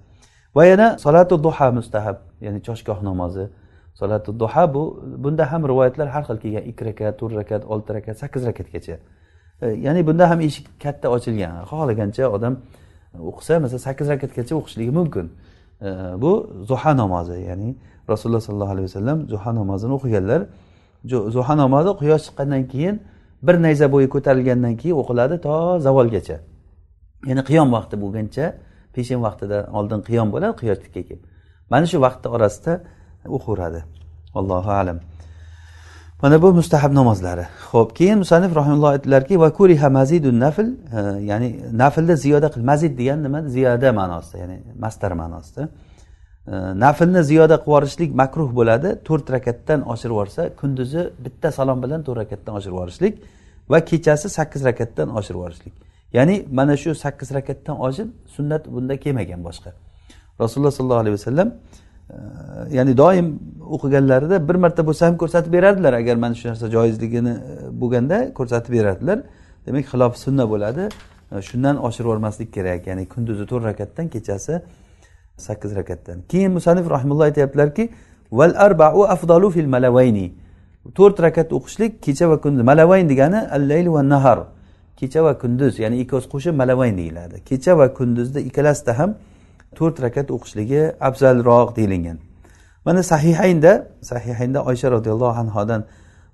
Va yana solatu duha mustahab ya'ni choshgoh namozi. Solatu duha bu bunda ham rivoyatlar har xil kelgan. Ikki rakat to'rt rakat olti rakat sakkiz rakatgacha. E, ya'ni bunda ham eshik katta ochilgan. Xohlagancha odam o'qisa masalan sakkiz rakatgacha o'qishligi mumkin. E, bu zuha namozi ya'ni rasululloh sollallohu alayhi vasallam zuha namozini o'qiganlar zuha namozi quyosh chiqqandan keyin bir nayza bo'yi ko'tarilgandan keyin o'qiladi to zavolgacha. Ya'ni qiyom vaqti bo'lguncha peshin vaqtida oldin qiyom bo'ladi quyoshlikka kelib. Mana shu vaqtni orasida o'qiveradi allohu alam. Mana bu mustahab namozlari. Ho'p keyin musanif rahimulloh aytdilarki va kuriha mazidun nafl e, ya'ni naflda ziyoda qil mazid degan nima? Ziyoda ma'nosida ya'ni mastar ma'nosida. E, naflni ziyoda qilib yuborishlik makruh bo'ladi to'rt rakatdan oshirib yuborsa kunduzi bitta salom bilan to'rt rakatdan oshirib yuborishlik va kechasi sakkiz rakatdan oshirib yuborishlik. Ya'ni mana shu sakkiz rakatdan oshib sunnat bunda kelmagan boshqa. Rasululloh sollallohu alayhi vasallam e, ya'ni doim o'qiganlarida bir marta bo'lsa ham ko'rsatib beradilar agar mana shu narsa joizligini e, bo'lganda ko'rsatib beradilar demak xilof sunna bo'ladi. E, shundan oshirib yubormaslik kerak. Ya'ni kunduzi to'rt rakatdan kechasi sakkiz rakatdan. Keyin musanif rahimulloh aytyaptilarki val arbau afdalu fil malavayni to'rt rakat o'qishlik kecha va kunduz. Malavayn degani al layl va nahar. Kecha va kunduz ya'ni ikkovsi qo'shib malavayn deyiladi. Kecha va kunduzda ikkalasida ham to'rt rakat o'qishligi afzalroq deyilgan. Mana sahihaynda sahihaynda oysha roziyallohu anhodan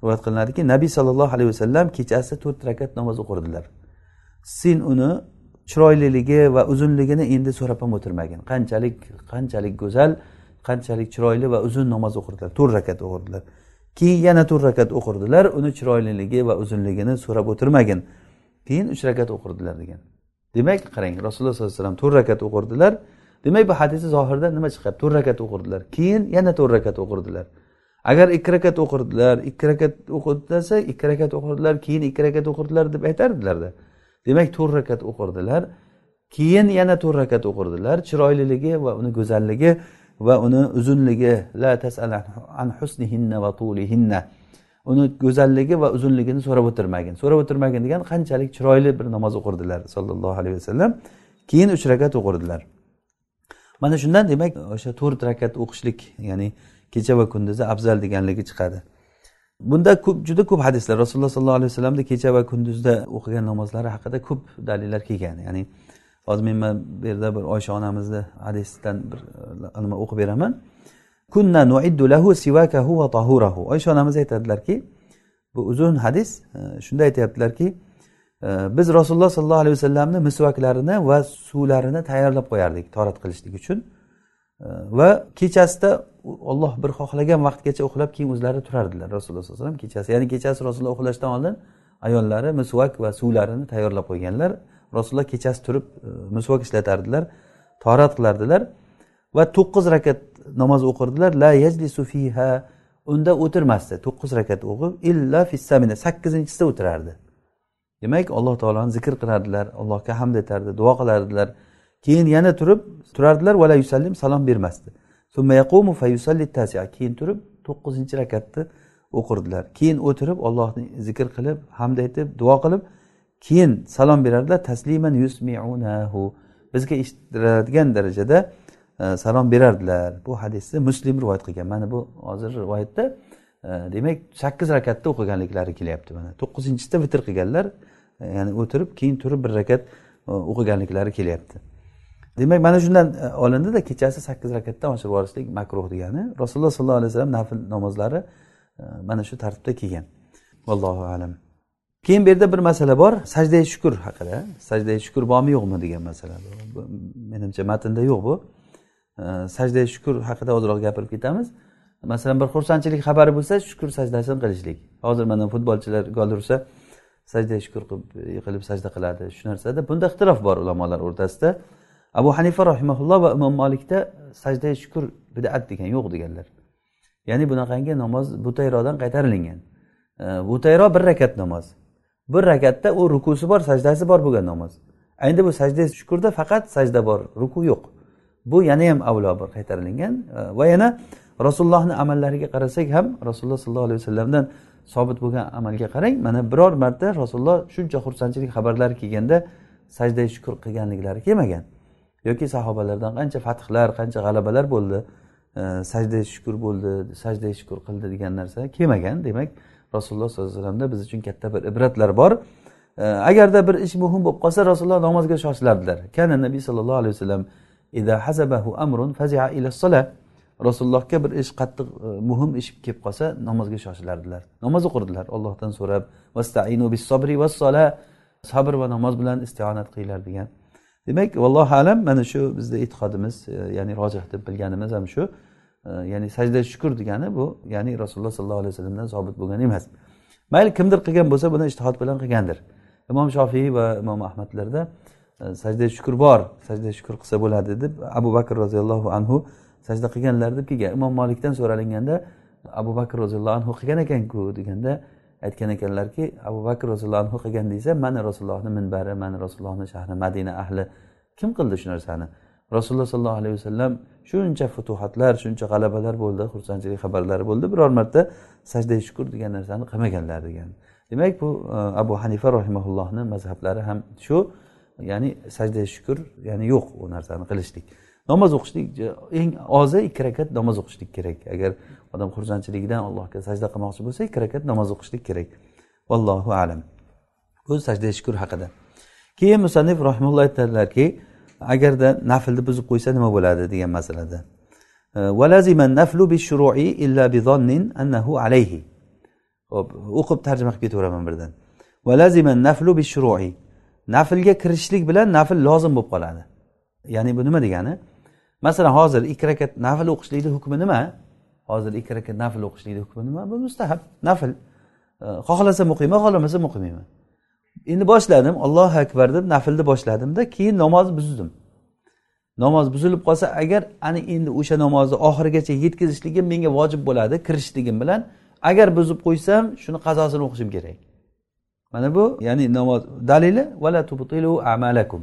rivoyat qilinadiki nabiy sollallohu alayhi vasallam kechasi to'rt rakat namoz o'qirdilar. Sen uni chiroyliligi va uzunligini endi so'rab ham o'tirmagin. Qanchalik qanchalik go'zal qanchalik chiroyli va uzun namoz o'qirdilar. To'rt rakat o'qirdilar. Keyin yana to'rt rakat o'qirdilar uni chiroyliligi va uzunligini so'rab o'tirmagin. Keyin uch rakat o'qirdilar degan. Demak qarang rasululloh sollallohu alayhi vasallam to'rt rakat o'qirdilar. Demak bu hadisni zohirida nima chiqadi to'rt rakat o'qirdilar. Keyin yana to'rt rakat o'qirdilar. Agar ikki rakat o'qirdilar ikki rakat o'qidi desa ikki rakat o'qirdilar keyin ikki rakat o'qirdilar deb aytardilarda. Demak to'rt rakat o'qirdilar. Keyin yana to'rt rakat o'qirdilar. Chiroyliligi va uni go'zalligi va uni uzunligi. La tasal an husnihinna va tulihinna. Uni go'zalligi va uzunligini so'rab o'tirmagin. So'rab o'tirmagin degan qanchalik chiroyli bir namoz o'qirdilar sollallohu alayhi vasallam. Keyin uch rakat o'qirdilar. Mana shundan demak o'sha to'rt rakat o'qishlik ya'ni kecha va kunduzi afzal deganligi chiqadi. Bunda ko'p juda ko'p hadislar. Rasululloh sollallohu alayhi vasallamni kecha va kunduzda o'qigan namozlari haqida ko'p dalillar kelgan. Ya'ni hozir men bu yerda bir oysha onamizni hadisdan bir nima o'qib beraman. Kunna nuiddu lahu sivakahu va tahurahu. Oysha onamiz aytadilarki bu uzun hadis e, shunda aytyaptilarki e, biz rasululloh sollallohu alayhi vasallamni misvaklarini va suvlarini tayyorlab qo'yardik torat qilishlik uchun. E, va kechasida olloh bir xohlagan vaqtgacha uxlab keyin o'zlari turardilar rasululloh sallallohu alayhi vasallam. Kechasi ya'ni kechasi rasululloh uxlashdan oldin ayollari misvak va suvlarini tayyorlab qo'yganlar. Rasululloh kechasi turib misvak ishlatardilar torat qilardilar. Va to'qqiz rakat namoz o'qirdilar. La yajlisu fiha. Unda o'tirmasdi. To'qqiz rakat o'qib illa fissamina. Sakkizinchisida o'tirardi. Demak alloh taoloni zikr qilardilar allohga hamd etardi duo qilardilar. Keyin yana turib turardilar vala yusallim salom bermasdi. Keyin turib to'qqizinchi rakatni o'qirdilar. Keyin o'tirib ollohni zikr qilib hamd aytib duo qilib keyin salom berardilar. Tasliman yusmiunahu. Bizga eshittiradigan darajada E, salom berardilar. Bu hadisni muslim rivoyat qilgan. Mana bu hozir rivoyatda e, demak sakkiz rakatda o'qiganliklari kelyapti mana. To'qqizinchisida vitr qilganlar e, ya'ni o'tirib keyin turib bir rakat o'qiganliklari kelyapti. Demak mana shundan olindida kechasi sakkiz rakatdan oshirib yuborishlik makruh degani. Rasululloh sollallohu alayhi vasallam nafl namozlari mana shu tartibda kelgan. Vallohu alam. Keyin bu yerda bir masala bor sajdai shukur haqida. Sajdai shukur bormi yo'qmi degan masala. Menimcha matnda yo'q bu. Э, sajdai shukur haqida ozroq gapirib ketamiz. Masalan bir xursandchilik xabari bo'lsa shukur sajdasini qilishlik. Hozir mana futbolchilar gol ursa sajda shukur qilib e, yiqilib sajda qiladi. Shu narsada bunda ixtilof bor ulamolar o'rtasida. Abu hanifa rahimaulloh va imom molikda sajda shukur bidat degan yo'q deganlar. Ya'ni bunaqangi namoz butayrodan qaytarilingan. E, Butayro bir rakat namoz. Bir rakatda u rukusi bor sajdasi bor bo'lgan namoz. Endi bu sajda shukurda faqat sajda bor ruku yo'q. Bu yana ham avlo bir qaytarilingan va yana rasulullohni amallariga qarasak ham rasululloh sollallohu alayhi vasallamdan sobit bo'lgan amalga qarang mana biror marta rasululloh shuncha xursandchilik xabarlari kelganda sajda shukur qilganliklari kelmagan. Yoki sahobalardan qancha fathlar qancha g'alabalar bo'ldi sajda shukur bo'ldi sajda shukur qildi degan narsa kelmagan. Demak rasululloh sollallohu alayhi vasallamda biz uchun katta bir ibratlar bor. Agarda bir ish muhim bo'lib qolsa rasululloh namozga shoshilardilar kana nabiy sollallohu alayhi vasallam amrun ila rasulullohga bir ish qattiq e, muhim ish kelib qolsa namozga shoshilardilar namoz o'qirdilar. Ollohdan so'rab vastainu bis sobri vassola sabr va namoz bilan istionat qilinglar degan. Demak vallohu alam mana shu bizni e'tiqodimiz e, ya'ni rojih deb bilganimiz ham shu e, ya'ni sajda shukur degani bu ya'ni rasululloh sollallohu alayhi vasallamdan sobit bo'lgan emas. Mayli kimdir qilgan bo'lsa buni ishtihod bilan qilgandir. Imom shofiy va imom ahmadlarda E, sajda shukur bor sajda shukur qilsa bo'ladi deb abu bakr roziyallohu anhu sajda qilganlar deb kelgan. Imom molikdan so'ralinganda abu bakr roziyallohu anhu qilgan ekanku deganda aytgan ekanlarki abu bakr roziyallohu anhu qilgan desa mana rasulullohni minbari mana rasulullohni shahri madina ahli. Kim qildi shu narsani? Rasululloh sollallohu alayhi vasallam shuncha futuhatlar shuncha g'alabalar bo'ldi xursandchilik xabarlari bo'ldi. Biror marta sajda shukur degan narsani qilmaganlar degan. Demak bu e, abu hanifa rahimaullohni mazhablari ham shu. Ya'ni sajda shukur ya'ni yo'q u narsani qilishlik. Namoz o'qishlik eng ozi ikki rakat namoz o'qishlik kerak. Agar odam xursandchiligidan allohga sajda qilmoqchi bo'lsa ikki rakat namoz o'qishlik kerak. Vallohu alam. Bu sajda shukur haqida. Keyin musannif rahimulloh aytadilarki agarda naflni buzib qo'ysa nima bo'ladi degan masalada. O'qib tarjima qilib ketaveraman birdan. Naflga kirishlik bilan nafl lozim bo'lib qoladi. Ya'ni bu nima degani? Masalan hozir ikki rakat nafl o'qishlikni hukmi nima? Hozir ikki rakat nafl o'qishlikni hukmi nima? Bu mustahab nafl xohlasam o'qiyman xohlamasam o'qimayman. Endi boshladim ollohu akbar deb naflni boshladimda keyin namozni buzdim. Namoz buzilib qolsa agar ana endi o'sha namozni oxirigacha yetkazishligim menga vojib bo'ladi kirishligim bilan agar buzib qo'ysam shuni qazosini o'qishim kerak. Mana bu ya'ni namoz. Dalili vala tubtilu amalakum.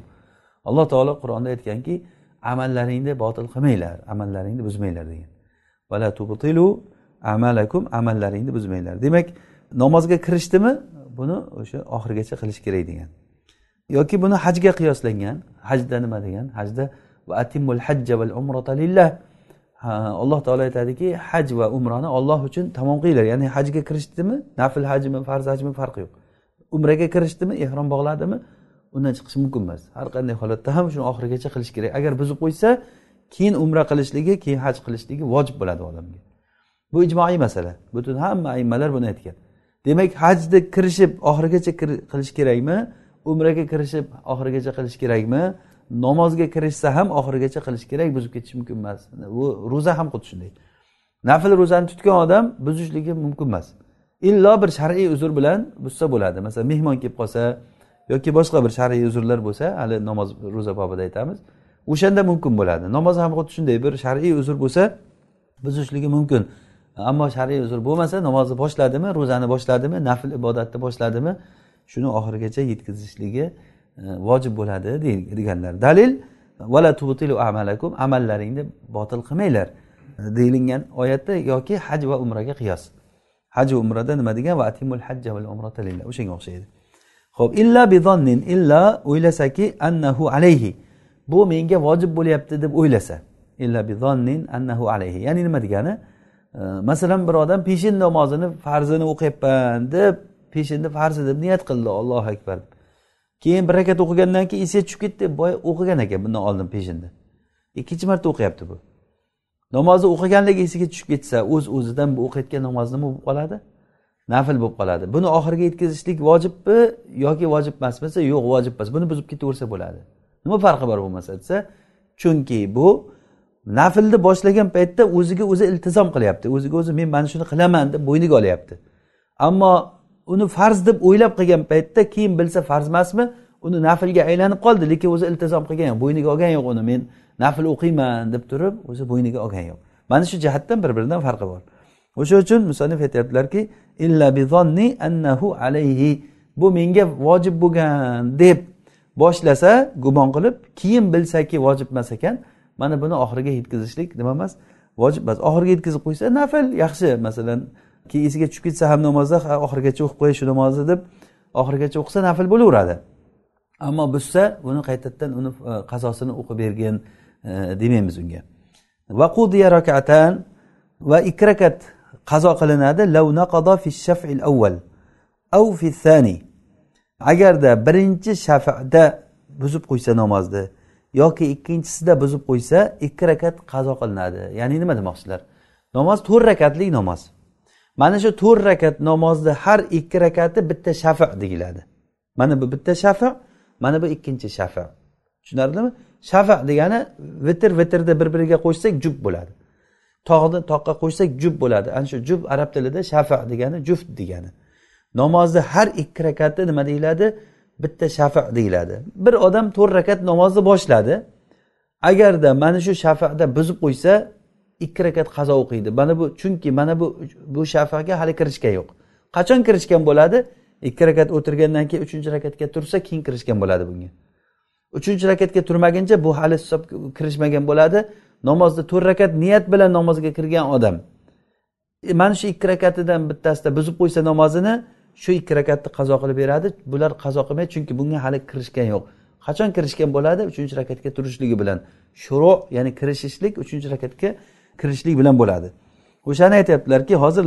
Alloh taolo qur'onda aytganki amallaringni botil qilmanglar amallaringni buzmanglar degan. Vala tubtilu amalakum amallaringni buzmanglar. Demak namozga kirishdimi? Buni o'sha oxirigacha qilish kerak degan. Yoki buni hajga qiyoslangan hajda nima degan? Hajda va atimul hajja val umrata lillah. Alloh taolo aytadiki haj va umrani olloh uchun tamom qilinglar. Ya'ni hajga kirishdimi? Nafl hajmi farz hajmi farqi yo'q. Umraga kirishdimi ehrom bog'ladimi undan chiqish mumkin emas. Har qanday holatda ham shuni oxirigacha qilish kerak. Agar buzib qo'ysa keyin umra qilishligi keyin haj qilishligi vojib bo'ladi odamga. Bu ijmoiy masala. Butun hamma aymalar buni aytgan. Demak hajni kirishib oxirigacha qilish kerakmi? Umraga kirishib oxirigacha qilish kerakmi? Namozga kirishsa ham oxirigacha qilish kerak buzib ketishi mumkin emas. Ro'za ham xuddi shunday. Nafl ro'zani tutgan odam buzishligi mumkin emas. Illo bir shar'iy uzr bilan buzsa bo'ladi. Masalan mehmon kelib qolsa yoki boshqa bir shar'iy uzrlar bo'lsa hali namoz ro'za bobida aytamiz o'shanda mumkin bo'ladi. Namoz ham xuddi shunday bir shar'iy uzr bo'lsa buzishligi mumkin. Ammo shar'iy uzr bo'lmasa namozni boshladimi ro'zani boshladimi nafl ibodatni boshladimi shuni oxirigacha yetkazishligi e, vojib bo'ladi deganlar. Dalil vala tubtilu amalakum amallaringni botil qilmanglar e, deyilgan oyatda yoki haj va umraga qiyos. Haj umrada nima degan? Va atimul hajja val umrata lillah. O'shanga o'xshaydi. Ho'p illa bidonnin illa o'ylasaki annahu alayhi. Bu menga vojib bo'lyapti deb o'ylasa. Illa bidonnin annahu alayhi. Ya'ni nima degani? Masalan bir odam peshin namozini farzini o'qiyapman deb peshinni farzi deb niyat qildi. Ollohu akbar. Keyin bir rakat o'qigandan keyin esiga tushib ketdi. Boya o'qigan ekan bundan oldin peshinni. Ikkinchi marta o'qiyapti bu. Namozni o'qiganligi esiga tushib ketsa o'z uz o'zidan bu o'qiyotgan namoz nima bo'lib qoladi? Nafl bo'lib qoladi. Buni oxiriga yetkazishlik vojibmi yoki vojib emasmi desa yo'q vojib emas. Buni buzib ketaversa bo'ladi. Nima farqi bor bo'lmasa desa chunki bu naflni boshlagan paytda o'ziga o'zi iltizom qilyapti. O'ziga o'zi men mana shuni qilaman deb bo'yniga olyapti. Ammo uni farz deb o'ylab qilgan paytda keyin bilsa farz emasmi uni naflga aylanib qoldi lekin o'zi iltizom qilgan yo'q bo'yniga olgan yo'q uni. Men nafl o'qiyman deb turib o'zi bo'yniga olgan yo'q. Mana shu jihatdan bir biridan farqi bor. O'sha uchun musannif aytyaptilarki illa bizonni annahu alayhi. Bu menga vojib bo'lgan deb boshlasa gumon qilib keyin bilsaki vojib emas ekan mana buni oxiriga yetkazishlik nima emas vojib emas. Oxiriga yetkazib qo'ysa nafl yaxshi masalan keyin esiga tushib ketsa ham namozda oxirigacha o'qib qo'yish shu namozni deb oxirigacha o'qisa nafl bo'laveradi. Ammo buzsa buni qaytadan uni e, qazosini o'qib bergin demaymiz unga. Va qudiya rakatan va ikki rakat qazo qilinadi. Fi shaf'il avval av fi thani. Agarda birinchi shafada buzib qo'ysa namozni yoki ikkinchisida buzib qo'ysa ikki rakat qazo qilinadi. Ya'ni nima demoqchilar? Namoz to'rt rakatli namoz. Mana shu to'rt rakat namozni har ikki rakati bitta shafa deyiladi. Mana bu bitta shafa mana bu ikkinchi shafa tushunarlimi? Shafa degani vitr vitrni bir biriga qo'shsak jub bo'ladi. Tog'ni toqqa qo'shsak jub bo'ladi. Ana shu jub arab tilida shafa degani juft degani. Namozni har ikki rakati nima deyiladi? Bitta shafa deyiladi. Bir odam to'rt rakat namozni boshladi. Agarda mana shu shafada buzib qo'ysa ikki rakat qazo o'qiydi. Mana bu chunki mana bu bu shafaga hali kirishgan yo'q. Qachon kirishgan bo'ladi? Ikki rakat o'tirgandan keyin uchinchi rakatga tursa keyin kirishgan bo'ladi bunga. Uchinchi rakatga turmaguncha bu hali hisob kirishmagan bo'ladi. Namozni to'rt rakat niyat bilan namozga kirgan odam. E, mana shu ikki rakatidan bittasida buzib qo'ysa namozini shu ikki rakatni qazo qilib beradi. Bular qazo qilmaydi chunki bunga hali kirishgan yo'q. Qachon kirishgan bo'ladi? Uchinchi rakatga turishligi bilan. Shuru ya'ni kirishishlik uchinchi rakatga kirishlik bilan bo'ladi. O'shani aytyaptilarki hozir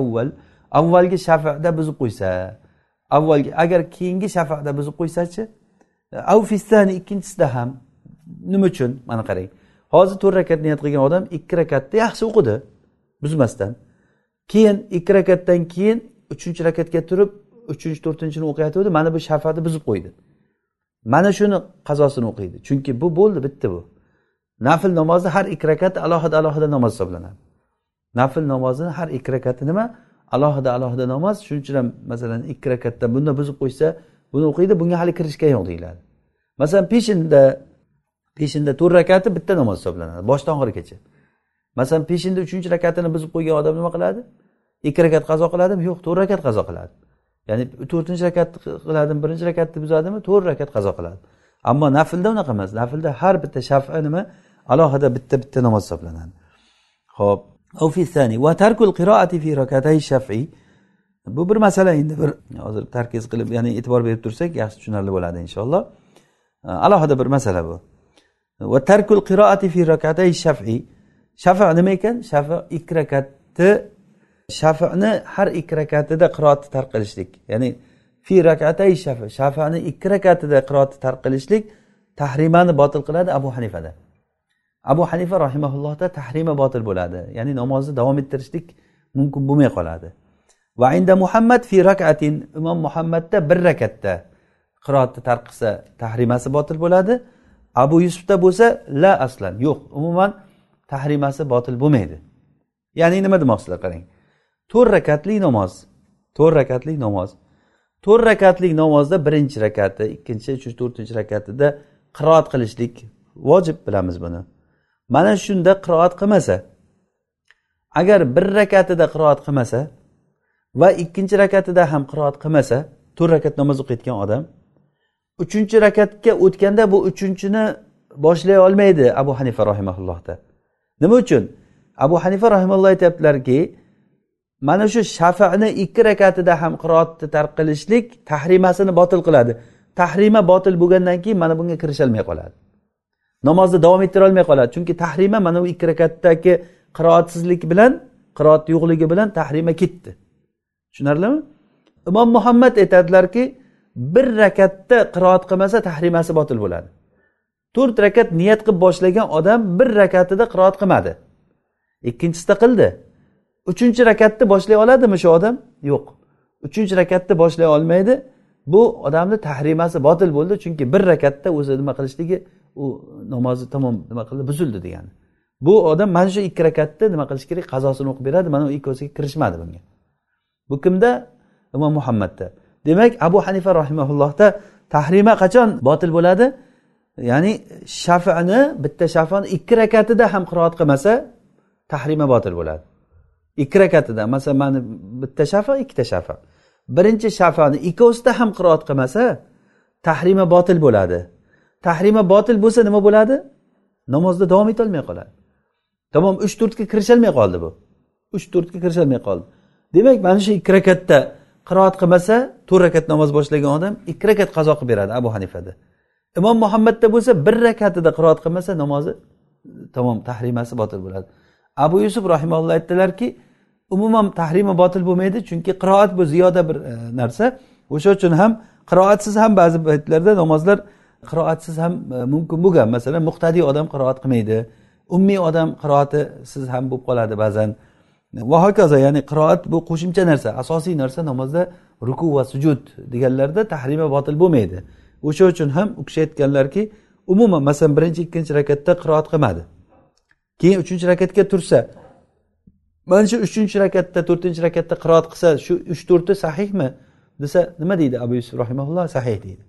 avval avvalgi shafada buzib qo'ysa avvalgi agar keyingi shafada buzib qo'ysachi avfistani ikkinchisida ham nima uchun? Mana qarang. Hozir to'rt rakat niyat qilgan odam ikki rakatni yaxshi o'qidi buzmasdan. Keyin ikki rakatdan keyin uchinchi rakatga turib uchinchi to'rtinchini o'qiyotgandi mana bu shafani buzib qo'ydi. Mana shuni qazosini o'qiydi. Chunki bu bo'ldi bitta bu. Nafl namozni har ikki rakati alohida alohida namoz hisoblanadi. Nafl namozini har ikki rakati nima? Alohida alohida namoz. Shuning uchun ham masalan ikki rakatda bunda buzib qo'ysa buni o'qiydi bunga hali kirishgan yo'q deyiladi. Masalan peshinda peshinda to'rt rakati bitta namoz hisoblanadi boshidan oxirigacha masalan peshinda uchinchi rakatini buzib qo'ygan odam nima qiladi? Ikki rakat qazo qiladimi? Yo'q to'rt rakat qazo qiladi. Ya'ni to'rtinchi rakat qiladimi birinchi rakatni buzadimi? To'rt rakat qazo qiladi. Ammo naflda unaqa emas naflda har bitta shafa nima? Alohida bitta bitta namoz hisoblanadi. Ho'p bu bir masala endi. Bir hozir tarkiz qilib ya'ni e'tibor berib tursak yaxshi tushunarli bo'ladi inshaalloh. Alohida bir masala bu. Va tarkul qiroati fi rakatay shafi. Shafa nima ekan? Shafi ikki rakatni shafini har ikki rakatida qiroatni tark qilishlik. Ya'ni fi rakatay shafi shafani ikki rakatida qiroatni tark qilishlik tahrimani botil qiladi abu hanifada. Abu hanifa rahimaullohda tahrima botil bo'ladi. Ya'ni namozni davom ettirishlik mumkin bo'lmay qoladi. Va inda muhammad fi rakatin. Imom muhammadda bir rakatda. Qiroatni tark qilsa tahrimasi botil bo'ladi. Abu yusufda bo'lsa la aslan. Yo'q umuman tahrimasi botil bo'lmaydi. Ya'ni nima demoqchilar qarang? To'rt rakatli namoz. To'rt rakatli namoz. To'rt rakatlik namozda birinchi rakati ikkinchi uchinchi to'rtinchi rakatida qiroat qilishlik vojib bilamiz buni. Mana shunda qiroat qilmasa agar bir rakatida qiroat qilmasa va ikkinchi rakatida ham qiroat qilmasa to'rt rakat namoz o'qiyotgan odam uchinchi rakatga o'tganda bu uchinchini boshlay olmaydi abu hanifa rahimaullohda nima uchun? Abu hanifa rahimalloh aytyaptilarki mana shu shafani ikki rakatida ham qiroatni tark qilishlik tahrimasini botil qiladi. Tahrima botil bo'lgandan keyin mana bunga kirisholmay qoladi. Namozni davom ettirolmay qoladi. Chunki tahrima mana bu ikki rakatdagi qiroatsizlik bilan qiroat yo'qligi bilan tahrima ketdi. Tushunarlimi? Imom muhammad aytadilarki bir rakatda qiroat qilmasa tahrimasi botil bo'ladi. To'rt rakat niyat qilib boshlagan odam bir rakatida qiroat qilmadi. Ikkinchisida qildi. Uchinchi rakatni boshlay oladimi shu odam? Yo'q. Uchinchi rakatni boshlay olmaydi. Bu odamni tahrimasi botil bo'ldi chunki bir rakatda o'zi nima qilishligi u namozni tamom nima qildi buzildi degani. Bu odam mana shu ikki rakatni nima qilish kerak? Qazosini o'qib beradi mana u ikkovsiga kirishmadi bunga. Bu kimda? Imom muhammadda. Demak abu hanifa rahimaullohda tahrima qachon botil bo'ladi? Ya'ni shafani bitta shafani ikki rakatida ham qiroat qilmasa tahrima botil bo'ladi. Ikki rakatida masalan mana bitta shafa ikkita shafa. Birinchi shafani ikkovsida ham qiroat qilmasa tahrima botil bo'ladi. Tahrima botil bo'lsa nima bo'ladi? Namozda davom etolmay qoladi. Tamom uch to'rtga kirisholmay qoldi bu. Uch to'rtga kirisholmay qoldi. Demak mana shu ikki rakatda qiroat qilmasa to'rt rakat namoz boshlagan odam ikki rakat qazo qilib beradi abu hanifada. Imom muhammadda bo'lsa bir rakatida qiroat qilmasa namozi e, tamom tahrimasi botil bo'ladi. Abu yusuf rahimalloh aytdilarki umuman tahrimi botil bo'lmaydi chunki qiroat bu ziyoda bir e, narsa. O'sha uchun ham qiroatsiz ham ba'zi paytlarda namozlar qiroatsiz ham e, mumkin bo'lgan. Masalan muqtadiy odam qiroat qilmaydi ummiy odam qiroatisiz ham bo'lib qoladi ba'zan. Va hokazo ya'ni qiroat bu qo'shimcha narsa asosiy narsa namozda ruku va sujud deganlarda tahrima botil bo'lmaydi. O'sha uchun ham u kishi aytganlarki umuman masalan birinchi ikkinchi rakatda qiroat qilmadi. Keyin uchinchi rakatga tursa mana shu uchinchi rakatda to'rtinchi rakatda qiroat qilsa shu uch to'rti sahihmi? Desa nima deydi abu yusuf rahimaulloh sahih deydi.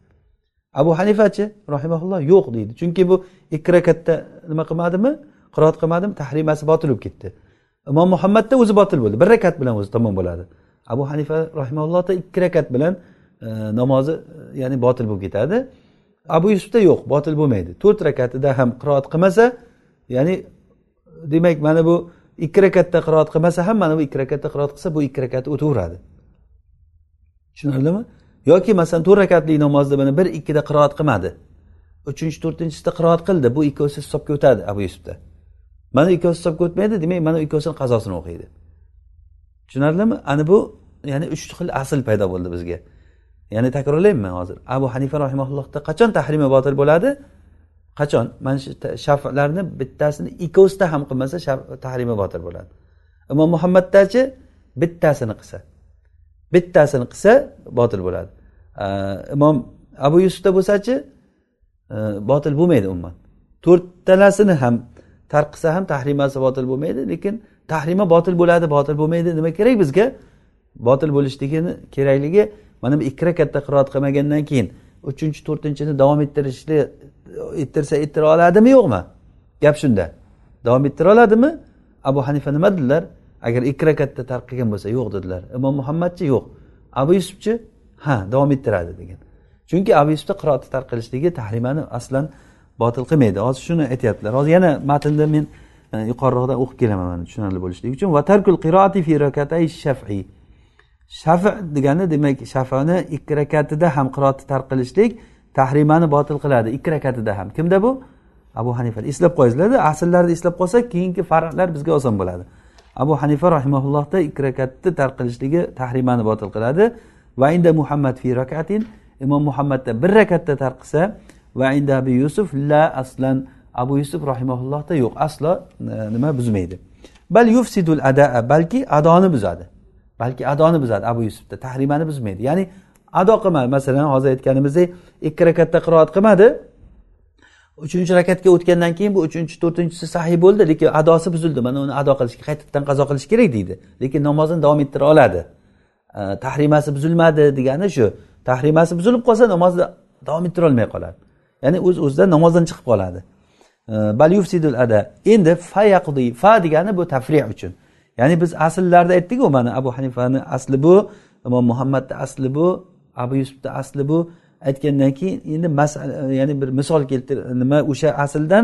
Abu hanifachi rahimaulloh yo'q deydi. Chunki bu ikki rakatda nima qilmadimi? Qiroat qilmadimi? Tahrimasi botil bo'lib ketdi. Imom muhammadda o'zi botil bo'ldi. Bir rakat bilan o'zi tamom bo'ladi. Abu hanifa rahimallohda ikki rakat bilan e, namozi e, ya'ni botil bo'lib ketadi. Abu yusufda yo'q botil bo'lmaydi. To'rt rakatida ham qiroat qilmasa ya'ni demak mana bu ikki rakatda qiroat qilmasa ham mana bu ikki rakatda qiroat qilsa bu ikki rakati o'taveradi. Tushunarlimi? Yoki masalan to'rt rakatli namozda mana bir ikkida qiroat qilmadi. Uchinchi to'rtinchisida qiroat qildi bu ikkovsi hisobga o'tadi abu yusufda. Mana ikkovsi hisobga o'tmaydi demak mana ikkovsini qazosini o'qiydi. Tushunarlimi? Ana bu ya'ni uch xil asl paydo bo'ldi bizga. Ya'ni takrorlayman hozir. Abu hanifa rahimaullohda qachon tahrimi botil bo'ladi? Qachon? Mana shu shaflarni bittasini ikkovsida ham qilmasa tahrimi botil bo'ladi. Imom muhammaddachi bittasini qilsa. Bittasini qilsa botil bo'ladi. Imom abu yusufda bo'lsachi botil bo'lmaydi umuman. To'rttalasini ham tark qilsa ham tahrimasi botil bo'lmaydi lekin tahrima botil bo'ladi botil bo'lmaydi nima kerak bizga? Botil bo'lishligini kerakligi mana bu ikki rakatda qiroat qilmagandan keyin uchinchi to'rtinchini davom ettirishni ettirsa ettira oladimi yo'qmi? Gap shunda. Davom ettira oladimi? Abu hanifa nima dedilar? Agar ikki rakatda tark qilgan bo'lsa yo'q dedilar. Imom muhammadchi yo'q. Abu yusufchi ha davom ettiradi degan. Chunki abu yusufda qiroatni tark qilishligi tahrimani aslan botil qilmaydi. Hozir shuni aytyaptilar. Hozir yana matnda men e, yuqoriroqda o'qib kelaman mana tushunarli bo'lishligi uchun. Va tarkul qiroati fi rakatay shafi. Shafi degani demak shafani ikki rakatida ham qiroatni tark qilishlik tahrimani botil qiladi. Ikki rakatida ham. Kimda bu? Abu hanifa. Eslab qo'yingizlarda asllarni eslab qolsak keyingi farqlar bizga oson bo'ladi. Abu hanifa rahimaullohda ikki rakatni tark qilishligi tahrimani botil qiladi. Va inda muhammad fi rakatin imom muhammadda bir rakatda tark qilsa va inda abu yusuf la aslan abu yusuf rahimaullohda yo'q. Aslo e, nima buzmaydi. Bal yufsidul adaa balki adoni buzadi. Balki adoni buzadi abu yusufda tahrimani buzmaydi. Ya'ni ado qilmadi. Masalan hozir aytganimizdek ikki rakatda qiroat qilmadi. Uchinchi rakatga o'tgandan keyin bu uchinchi to'rtinchisi sahiy bo'ldi lekin adosi buzildi. Mana uni ado qilish qaytadan qazo qilish kerak deydi. Lekin namozini davom ettira oladi. E, tahrimasi buzilmadi degani shu. Tahrimasi buzilib qolsa namozni davom ettirolmay qoladi. Ya'ni o'z o'zidan namozdan chiqib qoladi. Bal yufsidul ada. Endi fa yaqdi fa degani bu tafri uchun. Ya'ni biz asllarda aytdikku mana abu hanifani asli bu imom muhammadni asli bu abu yusufni asli bu. Aytgandan keyin endi masala ya'ni bir misol keltir nima o'sha asldan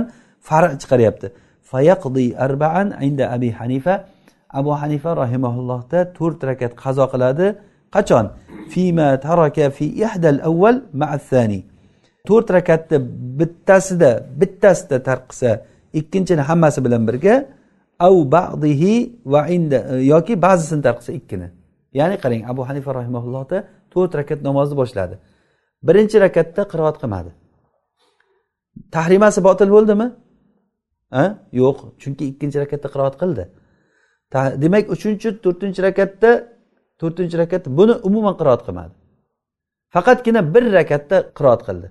farq chiqaryapti. Fayaqdi arbaan inda abi hanifa. Abu hanifa rahimaullohda to'rt rakat qazo qiladi. Qachon? Fima taraka fi ihdal avval ma'athani to'rt rakatni bittasida bittasida tark qilsa ikkinchini hammasi bilan birga av ba'dihi va inda e, yoki ba'zisini tark qilsa ikkini. Ya'ni qarang abu hanifa rahimaullohda to'rt rakat namozni boshladi. Birinchi rakatda qiroat qilmadi. Tahrimasi botil bo'ldimi? Yo'q chunki ikkinchi rakatda qiroat qildi. Demak uchinchi to'rtinchi rakatda to'rtinchi rakatda buni umuman qiroat qilmadi. Faqatgina bir rakatda qiroat qildi.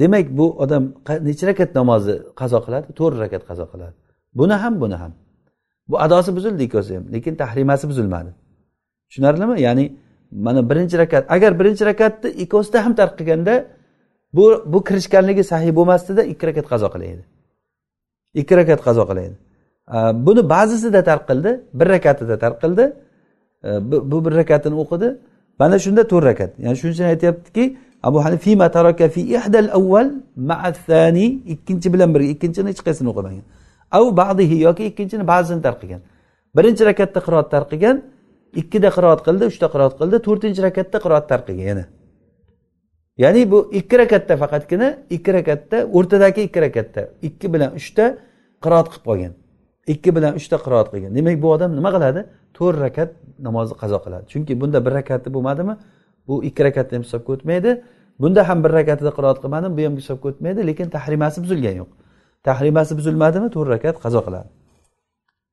Demak bu odam necha rakat namozni qazo qiladi? To'rt rakat qazo qiladi. Buni ham buni ham. Bu adosi buzildi ikkovsi ham lekin tahrimasi buzilmadi. Tushunarlimi? Ya'ni mana birinchi rakat agar birinchi rakatni ikkovsida ham tark qilganda bu bu kirishganligi sahiy bo'lmasdida ikki rakat qazo qilaydi. Ikki rakat qazo qilaydi. Buni ba'zisida tark qildi bir rakatida tark qildi. E, bu bir rakatini o'qidi. Mana shunda to'rt rakat. Ya'ni shuning uchun aytyaptiki abu hanifa fima taraka fi ihdal avval ma'a thani ikkinchi bilan birga ikkinchini hech qaysini o'qimagan. Av ba'dihi yoki ikkinchini ba'zini tark qilgan. Birinchi rakatda qiroat tark qilgan ikkida qiroat qildi uchta qiroat qildi to'rtinchi rakatda qiroat tark qilgan yana. Ya'ni bu ikki rakatda faqatgina ikki rakatda o'rtadagi ikki rakatda ikki bilan uchta qiroat qilib qolgan. Ikki bilan uchta qiroat qilgan. Demak bu odam nima qiladi? To'rt rakat namozni qazo qiladi. Chunki bunda bir rakati bo'lmadimi? bu ikki rakatda ham hisobga o'tmaydi bunda ham bir rakatida qiroat qilmadim bu ham hisobga o'tmaydi lekin tahrimasi buzilgani yo'q tahrimasi buzilmadimi to'rt rakat qazo qiladi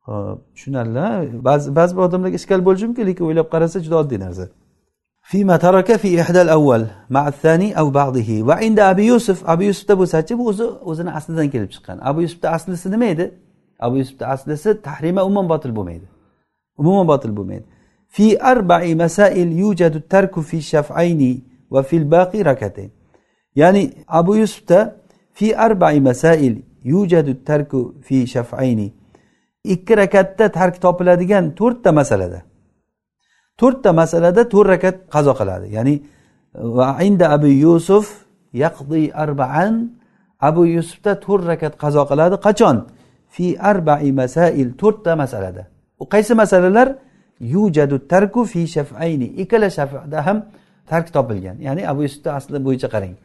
hop tushunarli ba'zi ba'zi bir odamlarga ishkal bo'lishi mumkin lekin o'ylab qarasa juda oddiy narsa فيما ترك في إحدى الأول مع الثاني أو بعضه وعند أبي يوسف أبي يوسف bo'lsachi bu o'zi o'zini aslidan kelib chiqqan abu yusufni aslisi nima edi abu yusufni aslisi tahrima umuman botil bo'lmaydi umuman botil bo'lmaydi Fi arba'i masail yujadu tarku fi shaf'ayni va fil baqi rakatayn ya'ni abu yusufda fi arba'i masail yujadu tarku fi shaf'ayni ikki rakatda tark topiladigan to'rtta masalada. To'rtta masalada to'rt rakat qazo qiladi. Ya'ni va inda abu yusuf yaqdi arbaan abu yusufda to'rt rakat qazo qiladi. Qachon? Fi arbai masail to'rtta masalada. U qaysi masalalar? Yujadu tarku fi shafayni. Ikkala shafda ham tark topilgan. Ya'ni abu yusufni asli bo'yicha qarang.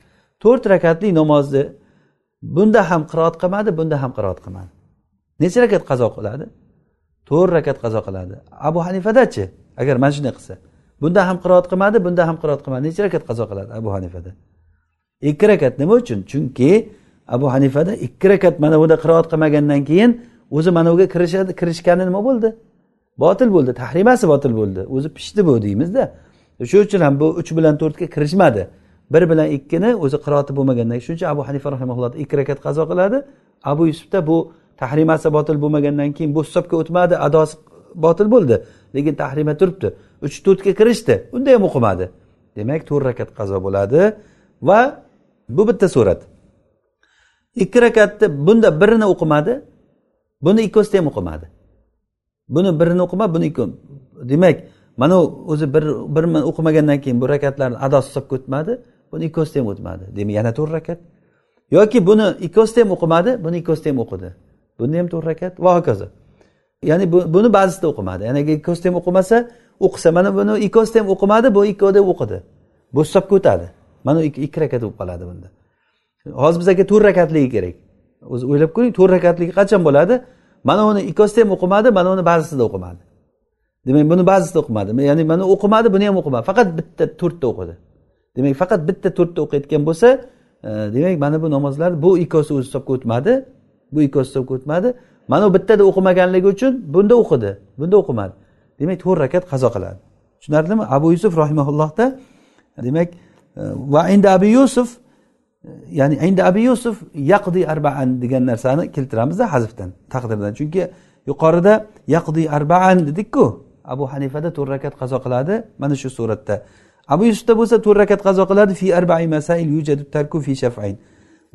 To'rt rakatli namozni bunda ham qiroat qilmadi bunda ham qiroat qilmadi. Necha rakat qazo qiladi? To'rt rakat qazo qiladi. Abu hanifadachi agar mana shunday qilsa. Bunda ham qiroat qilmadi bunda ham qiroat qilmadi. Necha rakat qazo qiladi abu hanifada ikki rakat nima uchun? Chunki abu hanifada ikki rakat mana bunda qiroat qilmagandan keyin o'zi mana buga kirishadi kirishgani nima bo'ldi? Botil bo'ldi tahrimasi botil bo'ldi. O'zi pishdi bu deymizda. Shuning uchun ham bu uch bilan to'rtga kirishmadi. Bir bilan ikkini o'zi qiroati bo'lmagandan shuning uchun abu hanifa rahimulloh ikki rakat qazo qiladi. Abu yusufda bu tahrimasi botil bo'lmagandan keyin bu hisobga o'tmadi adosi botil bo'ldi. Lekin tahrima turibdi. Uch to'rtga kirishdi. Unda ham o'qimadi. Demak to'rt rakat qazo bo'ladi. Va bu bitta surat. Ikki rakatni bunda birini o'qimadi buni ikkovsida ham o'qimadi. Buni birini o'qima buni ikki demak mana o'zi bir bir o'qimagandan keyin bu rakatlarni adosi hisobga o'tmadi buni ikkovsida ham o'tmadi. Demak yana to'rt rakat. Yoki buni ikkovsida ham o'qimadi buni ikkovsida ham o'qidi. Bunda ham to'rt rakat. Va hokazo. Ya'ni buni ba'zisida o'qimadi. Ya'ni ikkovsida ham o'qimasa o'qisa mana buni ikkovsida ham o'qimadi bu ikkovida o'qidi. Bu hisobga o'tadi mana ikki rakat bo'lib qoladi bunda. Hozir bizga to'rt rakatligi kerak. O'zi o'ylab ko'ring to'rt rakatligi qachon bo'ladi? Mana uni ikkosida ham o'qimadi mana uni ba'zisida o'qimadi. Demak buni ba'zisida o'qimadi. Ya'ni mana o'qimadi buni ham o'qimadi. Faqat bitta to'rtta o'qidi. Demak faqat bitta to'rtta o'qiyotgan bo'lsa e, demak mana bu namozlar bu ikkovsi o'zi hisobga o'tmadi bu ikkovsi hisobga o'tmadi. Mana bu bittada o'qimaganligi uchun bunda o'qidi bunda o'qimadi. Demak to'rt rakat qazo qiladi. Tushunarlimi? Abu yusuf rahimaullohda demak e, va endi abu yusuf ya'ni endi abi yusuf yaqdi arbaan degan narsani keltiramizda hazfdan taqdirdan. Chunki yuqorida yaqdi arbaan dedikku abu hanifada to'rt rakat qazo qiladi mana shu suratda. Abu yusufda bo'lsa to'rt rakat qazo qiladi fi arbai masail yujadu tarku fi shafayn.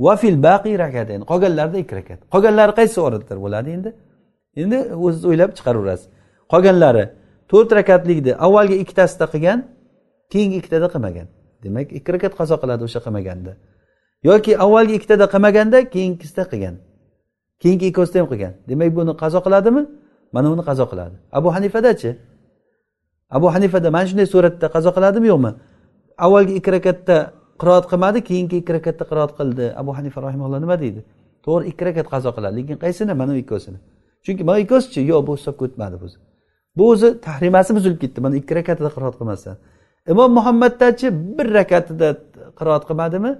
Va fil baqi rakatayn qolganlarida ikki rakat. Qolganlari qaysi suratlar bo'ladi endi. Endi o'ziz o'ylab chiqaraverasiz qolganlari to'rt rakatlikni avvalgi ikkitasida qilgan keyingi ikkitada qilmagan. Demak ikki rakat qazo qiladi o'sha qilmaganda. Yoki avvalgi ikkitada qilmaganda keyingisida qilgan. Keyingi ikkovsida ham qilgan. Demak buni qazo qiladimi? Mana buni qazo qiladi. Abu hanifadachi abu hanifada mana shunday suratda qazo qiladimi yo'qmi? Avvalgi ikki rakatda qiroat qilmadi keyingi ikki rakatda qiroat qildi. Abu hanifa rahimalloh nima deydi? To'g'ri ikki rakat qazo qiladi. Lekin qaysini? Mana bu ikkovsini chunki mana ikkovsichi yo'q bu hisobga o'tmadi bu bu o'zi tahrimasi buzilib ketdi. Mana ikki rakatida qiroat qilmasdan imom muhammaddachi bir rakatida qiroat qilmadimi?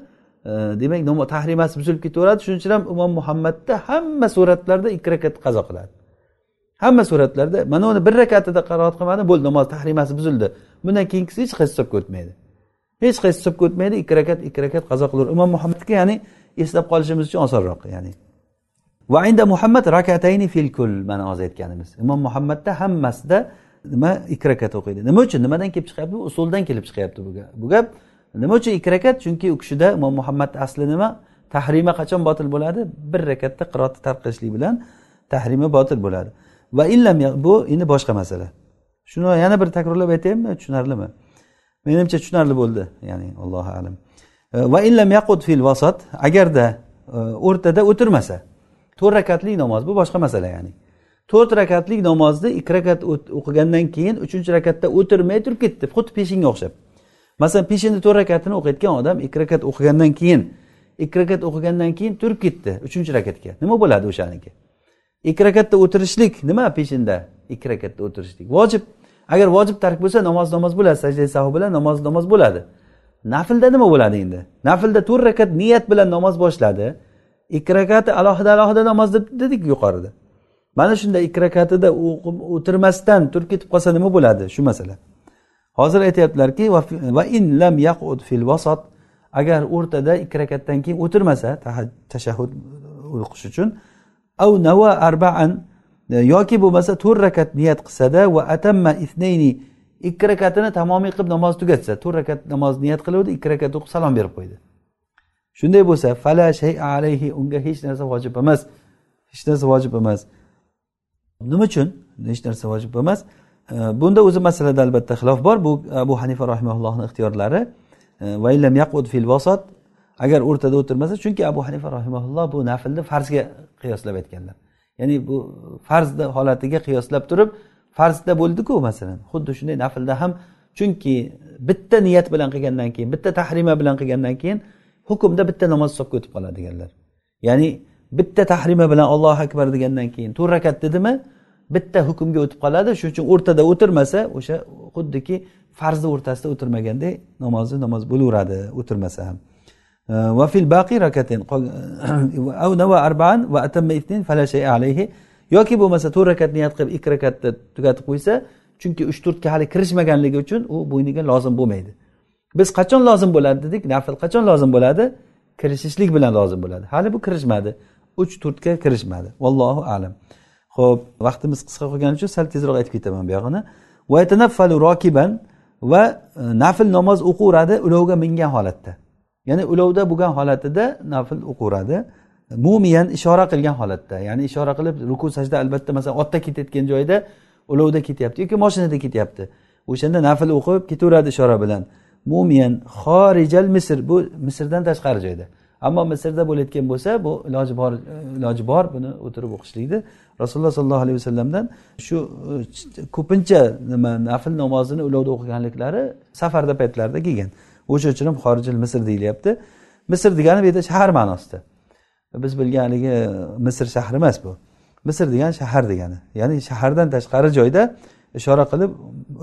Demak tahrimasi buzilib ketaveradi. Shuning uchun ham imom muhammadda hamma suratlarda ikki rakat qazo qiladi. Hamma suratlarda mana uni bir rakatida qaroat qilmadi bo'ldi namoz tahrimasi buzildi. Bundan keyingisi hech qaysi hisobga o'tmaydi hech qaysi hisobga o'tmaydi ikki rakat ikki rakat qazo qilaveradi imom muhammadga ya'ni eslab qolishimiz uchun osonroq ya'ni. Va inda muhammad rakatayni fil kul mana hozir aytganimiz. Imom muhammadda hammasida nima ikki rakat o'qiydi. Nima uchun? Nimadan kelib chiqyapti bu? Usuldan kelib chiqyapti bu gap bu gap. Nima uchun ikki rakat? Chunki u kishida imom muhammad asli nima? Tahrima qachon botil bo'ladi? Bir rakatda qiroatni tark qilishlik bilan tahrimi botil bo'ladi. Va illam bu endi boshqa masala. Shuni yana bir takrorlab aytaymi tushunarlimi? Menimcha tushunarli bo'ldi ya'ni allohu alam. E, va illam yaqud fil vasat agarda e, o'rtada o'tirmasa to'rt rakatlik namoz bu boshqa masala ya'ni. To'rt rakatlik namozni ikki rakat o'qigandan keyin uchinchi rakatda o'tirmay turib ketdi xuddi peshinga o'xshab. Masalan peshinni to'rt rakatini o'qiyotgan odam ikki rakat o'qigandan keyin ikki rakat o'qigandan keyin turib ketdi uchinchi rakatga. Nima bo'ladi o'shaniki? Ikki rakatda o'tirishlik nima peshinda? Ikki rakatda o'tirishlik. Vojib. Agar vojib tark bo'lsa namoz namoz bo'ladi sajda sahu bilan namoz namoz bo'ladi. Naflda nima bo'ladi endi? Naflda to'rt rakat niyat bilan namoz boshladi. Ikki rakati alohida alohida namoz deb dedik yuqorida. Mana shunday ikki rakatida o'tirmasdan turib ketib qolsa nima bo'ladi shu masala? Hozir aytyaptilarki va in lam yaqud fil vasat agar o'rtada ikki rakatdan keyin o'tirmasa tashahhud uh, o'qish uchun av nava arbaan e, yoki bo'lmasa to'rt rakat niyat qilsada va atamma ithnayni ikki rakatini tamomiy qilib namoz tugatsa to'rt rakat namoz niyat qiluvdi ikki rakat o'qib salom berib qo'ydi. Shunday bo'lsa fala shay alayhi unga hech narsa vojib emas hech narsa vojib emas. Nima uchun? Hech narsa vojib emas. Bunda o'zi masalada albatta xilof bor. Bu e, abu hanifa rahimaullohni ixtiyorlari e, vaillam yaqud fil vasat agar o'rtada o'tirmasa chunki abu hanifa rahimaulloh bu naflni farzga qiyoslab aytganlar. Ya'ni bu farzni holatiga qiyoslab turib farzda bo'ldiku masalan. Xuddi shunday naflda ham chunki bitta niyat bilan qilgandan keyin bitta tahrima bilan qilgandan keyin hukmda bitta namoz hisobga o'tib qoladi deganlar ya'ni bitta tahrima bilan ollohu akbar degandan keyin to'rt rakat dedimi bitta hukmga o'tib qoladi shuning uchun o'rtada o'tirmasa o'sha xuddiki farzni o'rtasida o'tirmaganday namozi namoz bo'laveradi o'tirmasa ham. Va fil baqi rakatin arbaan va atamma itnin fala shay alayhi. Yoki bo'lmasa to'rt rakat niyat qilib ikki rakatni tugatib qo'ysa chunki uch to'rtga hali kirishmaganligi uchun u bo'yniga lozim bo'lmaydi. Biz qachon lozim bo'ladi dedik nafl qachon lozim bo'ladi? Kirishishlik bilan lozim bo'ladi. Hali bu kirishmadi. Uch to'rtga kirishmadi. Vallohu alam. Ho'p vaqtimiz qisqa qolgani uchun sal tezroq aytib ketaman buyog'ini. Rokiban va e, nafl namoz o'qiveradi ulovga mingan holatda. Ya'ni ulovda bo'lgan holatida nafl o'qiveradi mumiyan ishora qilgan holatda. Ya'ni ishora qilib ruku sajda albatta masalan otda ketayotgan joyda ulovda ketyapti yoki moshinada ketyapti. O'shanda nafl o'qib ketaveradi ishora bilan. Mumiyan xorijal misr bu misrdan tashqari joyda. Ammo misrda bo'layotgan bo'lsa bu iloji bor iloji bor buni o'tirib o'qishlikni rasululloh sollallohu alayhi vasallamdan shu e, ko'pincha nima nafl namozini ulovda o'qiganliklari safarda paytlarida kelgan. O'sha uchun ham xorijil misr deyilyapti. Misr degani bu yerda shahar ma'nosida. Biz bilgan haligi e, misr shahri emas bu. Misr degani shahar degani. Ya'ni shahardan tashqari joyda ishora qilib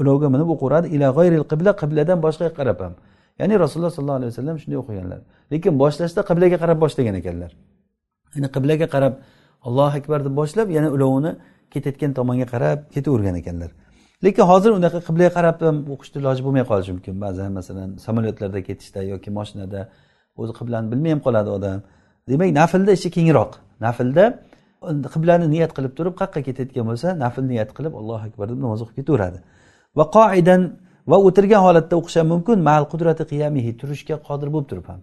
ulovga minib o'qiveradi ila g'ayril qibla qibladan boshqaga qarab ham. Ya'ni rasululloh sollallohu alayhi vasallam shunday o'qiganlar. Lekin boshlashda qiblaga qarab boshlagan ekanlar. Ya'ni qiblaga qarab allohu akbar deb boshlab yana ulovini ketayotgan tomonga qarab ketavergan ekanlar. Lekin hozir unaqa qiblaga qarab ham o'qishni iloji bo'lmay qolishi mumkin. Ba'zan masalan samolyotlarda ketishda yoki moshinada o'zi qiblani bilmay ham qoladi odam. Demak naflda ishi kengroq. Naflda qiblani niyat qilib turib qayerqa ketayotgan bo'lsa nafl niyat qilib allohu akbar deb namoz o'qib ketaveradi. Va qoidan va o'tirgan holatda o'qish ham mumkin. Mal qudrati qiyamihi turishga qodir bo'lib turib ham.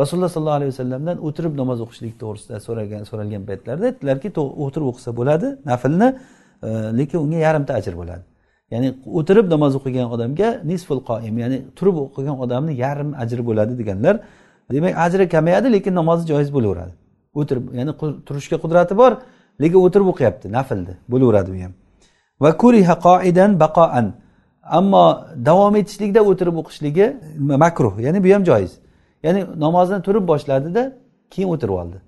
Rasululloh sollallohu alayhi vasallamdan o'tirib namoz o'qishlik to'g'risida so'ragan so'ralgan paytlarida aytdilarki o'tirib o'qisa bo'ladi naflni e, lekin unga yarimta ajr bo'ladi. Ya'ni o'tirib namoz o'qigan odamga nisful qoim ya'ni turib o'qigan odamni yarim ajri bo'ladi deganlar demak ajri kamayadi lekin namozi joiz bo'laveradi. O'tirib ya'ni turishga qudrati bor lekin o'tirib o'qiyapti naflni bo'laveradi u ham. Va kuriha qoidan baqoan ammo davom etishlikda o'tirib o'qishligi makruh ya'ni bu ham joiz. Ya'ni namozni turib boshladida keyin o'tirib oldi.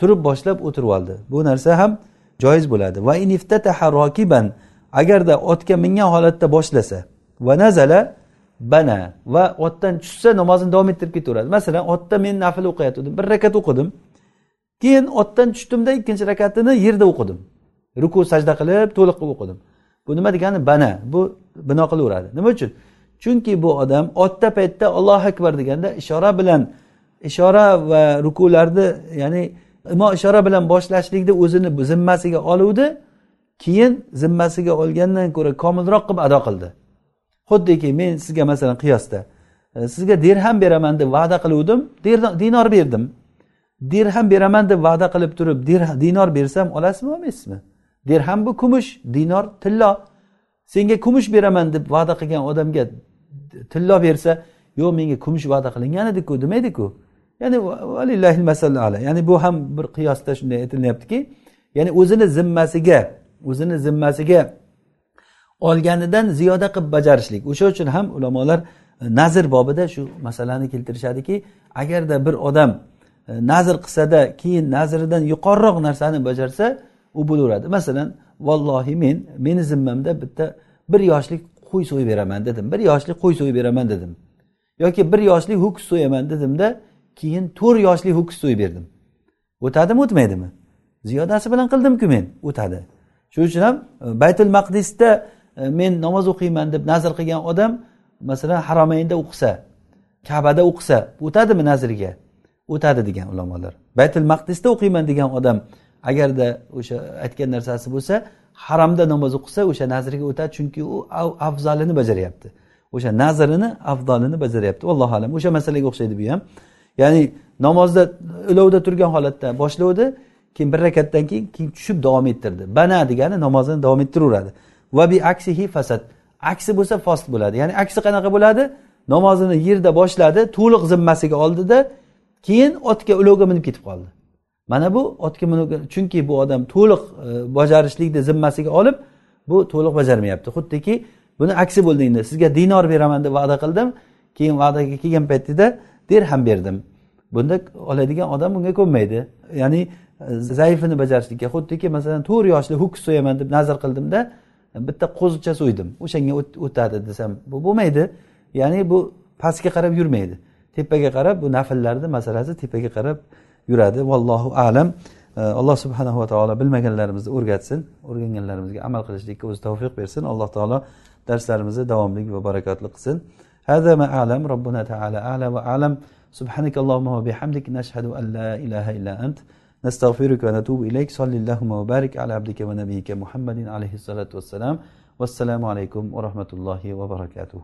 Turib boshlab o'tirib oldi. Bu narsa ham joiz bo'ladi. Va rokiban agarda otga mingan holatda boshlasa va nazala bana va otdan tushsa namozni davom ettirib ketaveradi. Masalan otda men nafl o'qiyotgandim bir rakat o'qidim. Keyin otdan tushdimda ikkinchi rakatini yerda o'qidim. Ruku sajda qilib to'liq qilib o'qidim. Bu nima degani? Bana. Bu bino qilaveradi nima uchun? Chunki bu odam otda paytda ollohu akbar deganda ishora bilan ishora va rukularni ya'ni imo ishora bilan boshlashlikni o'zini zimmasiga oluvdi keyin zimmasiga olgandan ko'ra komilroq qilib ado qildi. Xuddiki men sizga masalan qiyosda e, sizga dirham beraman deb va'da qiluvdim dinor berdim. Dirham beraman deb va'da qilib turib dinor bersam olasizmi olmaysizmi? Dirham bu kumush dinor tillo senga kumush beraman deb va'da qilgan odamga tillo bersa yo'q menga kumush va'da qilingan ediku demaydiku. Ya'ni ya'ni bu ham bir qiyosda shunday aytilyaptiki ya'ni o'zini zimmasiga o'zini zimmasiga olganidan ziyoda qilib bajarishlik. O'sha uchun ham ulamolar e, nazr bobida shu masalani keltirishadiki agarda bir odam e, nazr qilsada keyin nazridan yuqoriroq narsani bajarsa u bo'laveradi. Masalan vallohi men meni zimmamda bitta bir yoshlik qo'y so'yib beraman dedim. Bir yoshlik qo'y so'yib beraman dedim. Yoki bir yoshlik ho'kiz so'yaman dedimda keyin to'rt yoshlik ho'kiz so'yib berdim. O'tadimi o'tmaydimi? Ziyodasi bilan qildimku men o'tadi. Shuning uchun ham e, baytul maqdisda e, men namoz o'qiyman deb nazr qilgan odam masalan haromaynda o'qisa kabada o'qisa o'tadimi nazriga o'tadi degan ulamolar. Baytul maqdisda o'qiyman degan odam agarda o'sha aytgan narsasi bo'lsa haromda namoz o'qisa o'sha nazriga o'tadi chunki u afzalini bajaryapti. O'sha nazrini afzalini bajaryapti. Allohu alam. O'sha masalaga o'xshaydi bu ham. Ya'ni namozda ulovda turgan holatda boshlovdi keyin bir rakatdan keyin keyin tushib davom ettirdi. Bana degani namozini davom ettiraveradi. Va bi aksihi fasad. Aksi bo'lsa fost bo'ladi. Ya'ni aksi qanaqa bo'ladi? Namozini yerda boshladi to'liq zimmasiga oldida keyin otga ulovga minib ketib qoldi. Mana bu otga minib chunki bu odam to'liq e, bajarishlikni zimmasiga olib bu to'liq bajarmayapti. Xuddiki buni aksi bo'ldi endi sizga dinor beraman deb va'da qildim keyin va'daga kelgan paytida dirham berdim. Bunda oladigan odam bunga ko'nmaydi ya'ni e, zaifini bajarishlikka. Xuddiki masalan to'rt yoshli ho'kiz so'yaman deb nazr qildimda bitta qo'zicha so'ydim. O'shanga o'tadi desam bu bo'lmaydi. Ya'ni bu pastga qarab yurmaydi. Tepaga qarab bu nafllarni masalasi tepaga qarab yuradi vallohu alam alloh subhanava taolo bilmaganlarimizni o'rgatsin o'rganganlarimizga amal qilishlikka o'zi tavfiq bersin alloh taolo darslarimizni davomli va barakotli qilsin هذا ما أعلم ربنا تعالى أعلى وأعلم سبحانك اللهم وبحمدك نشهد أن لا إله إلا أنت نستغفرك ونتوب إليك صل اللهم وبارك على عبدك ونبيك محمد عليه الصلاة والسلام والسلام عليكم ورحمة الله وبركاته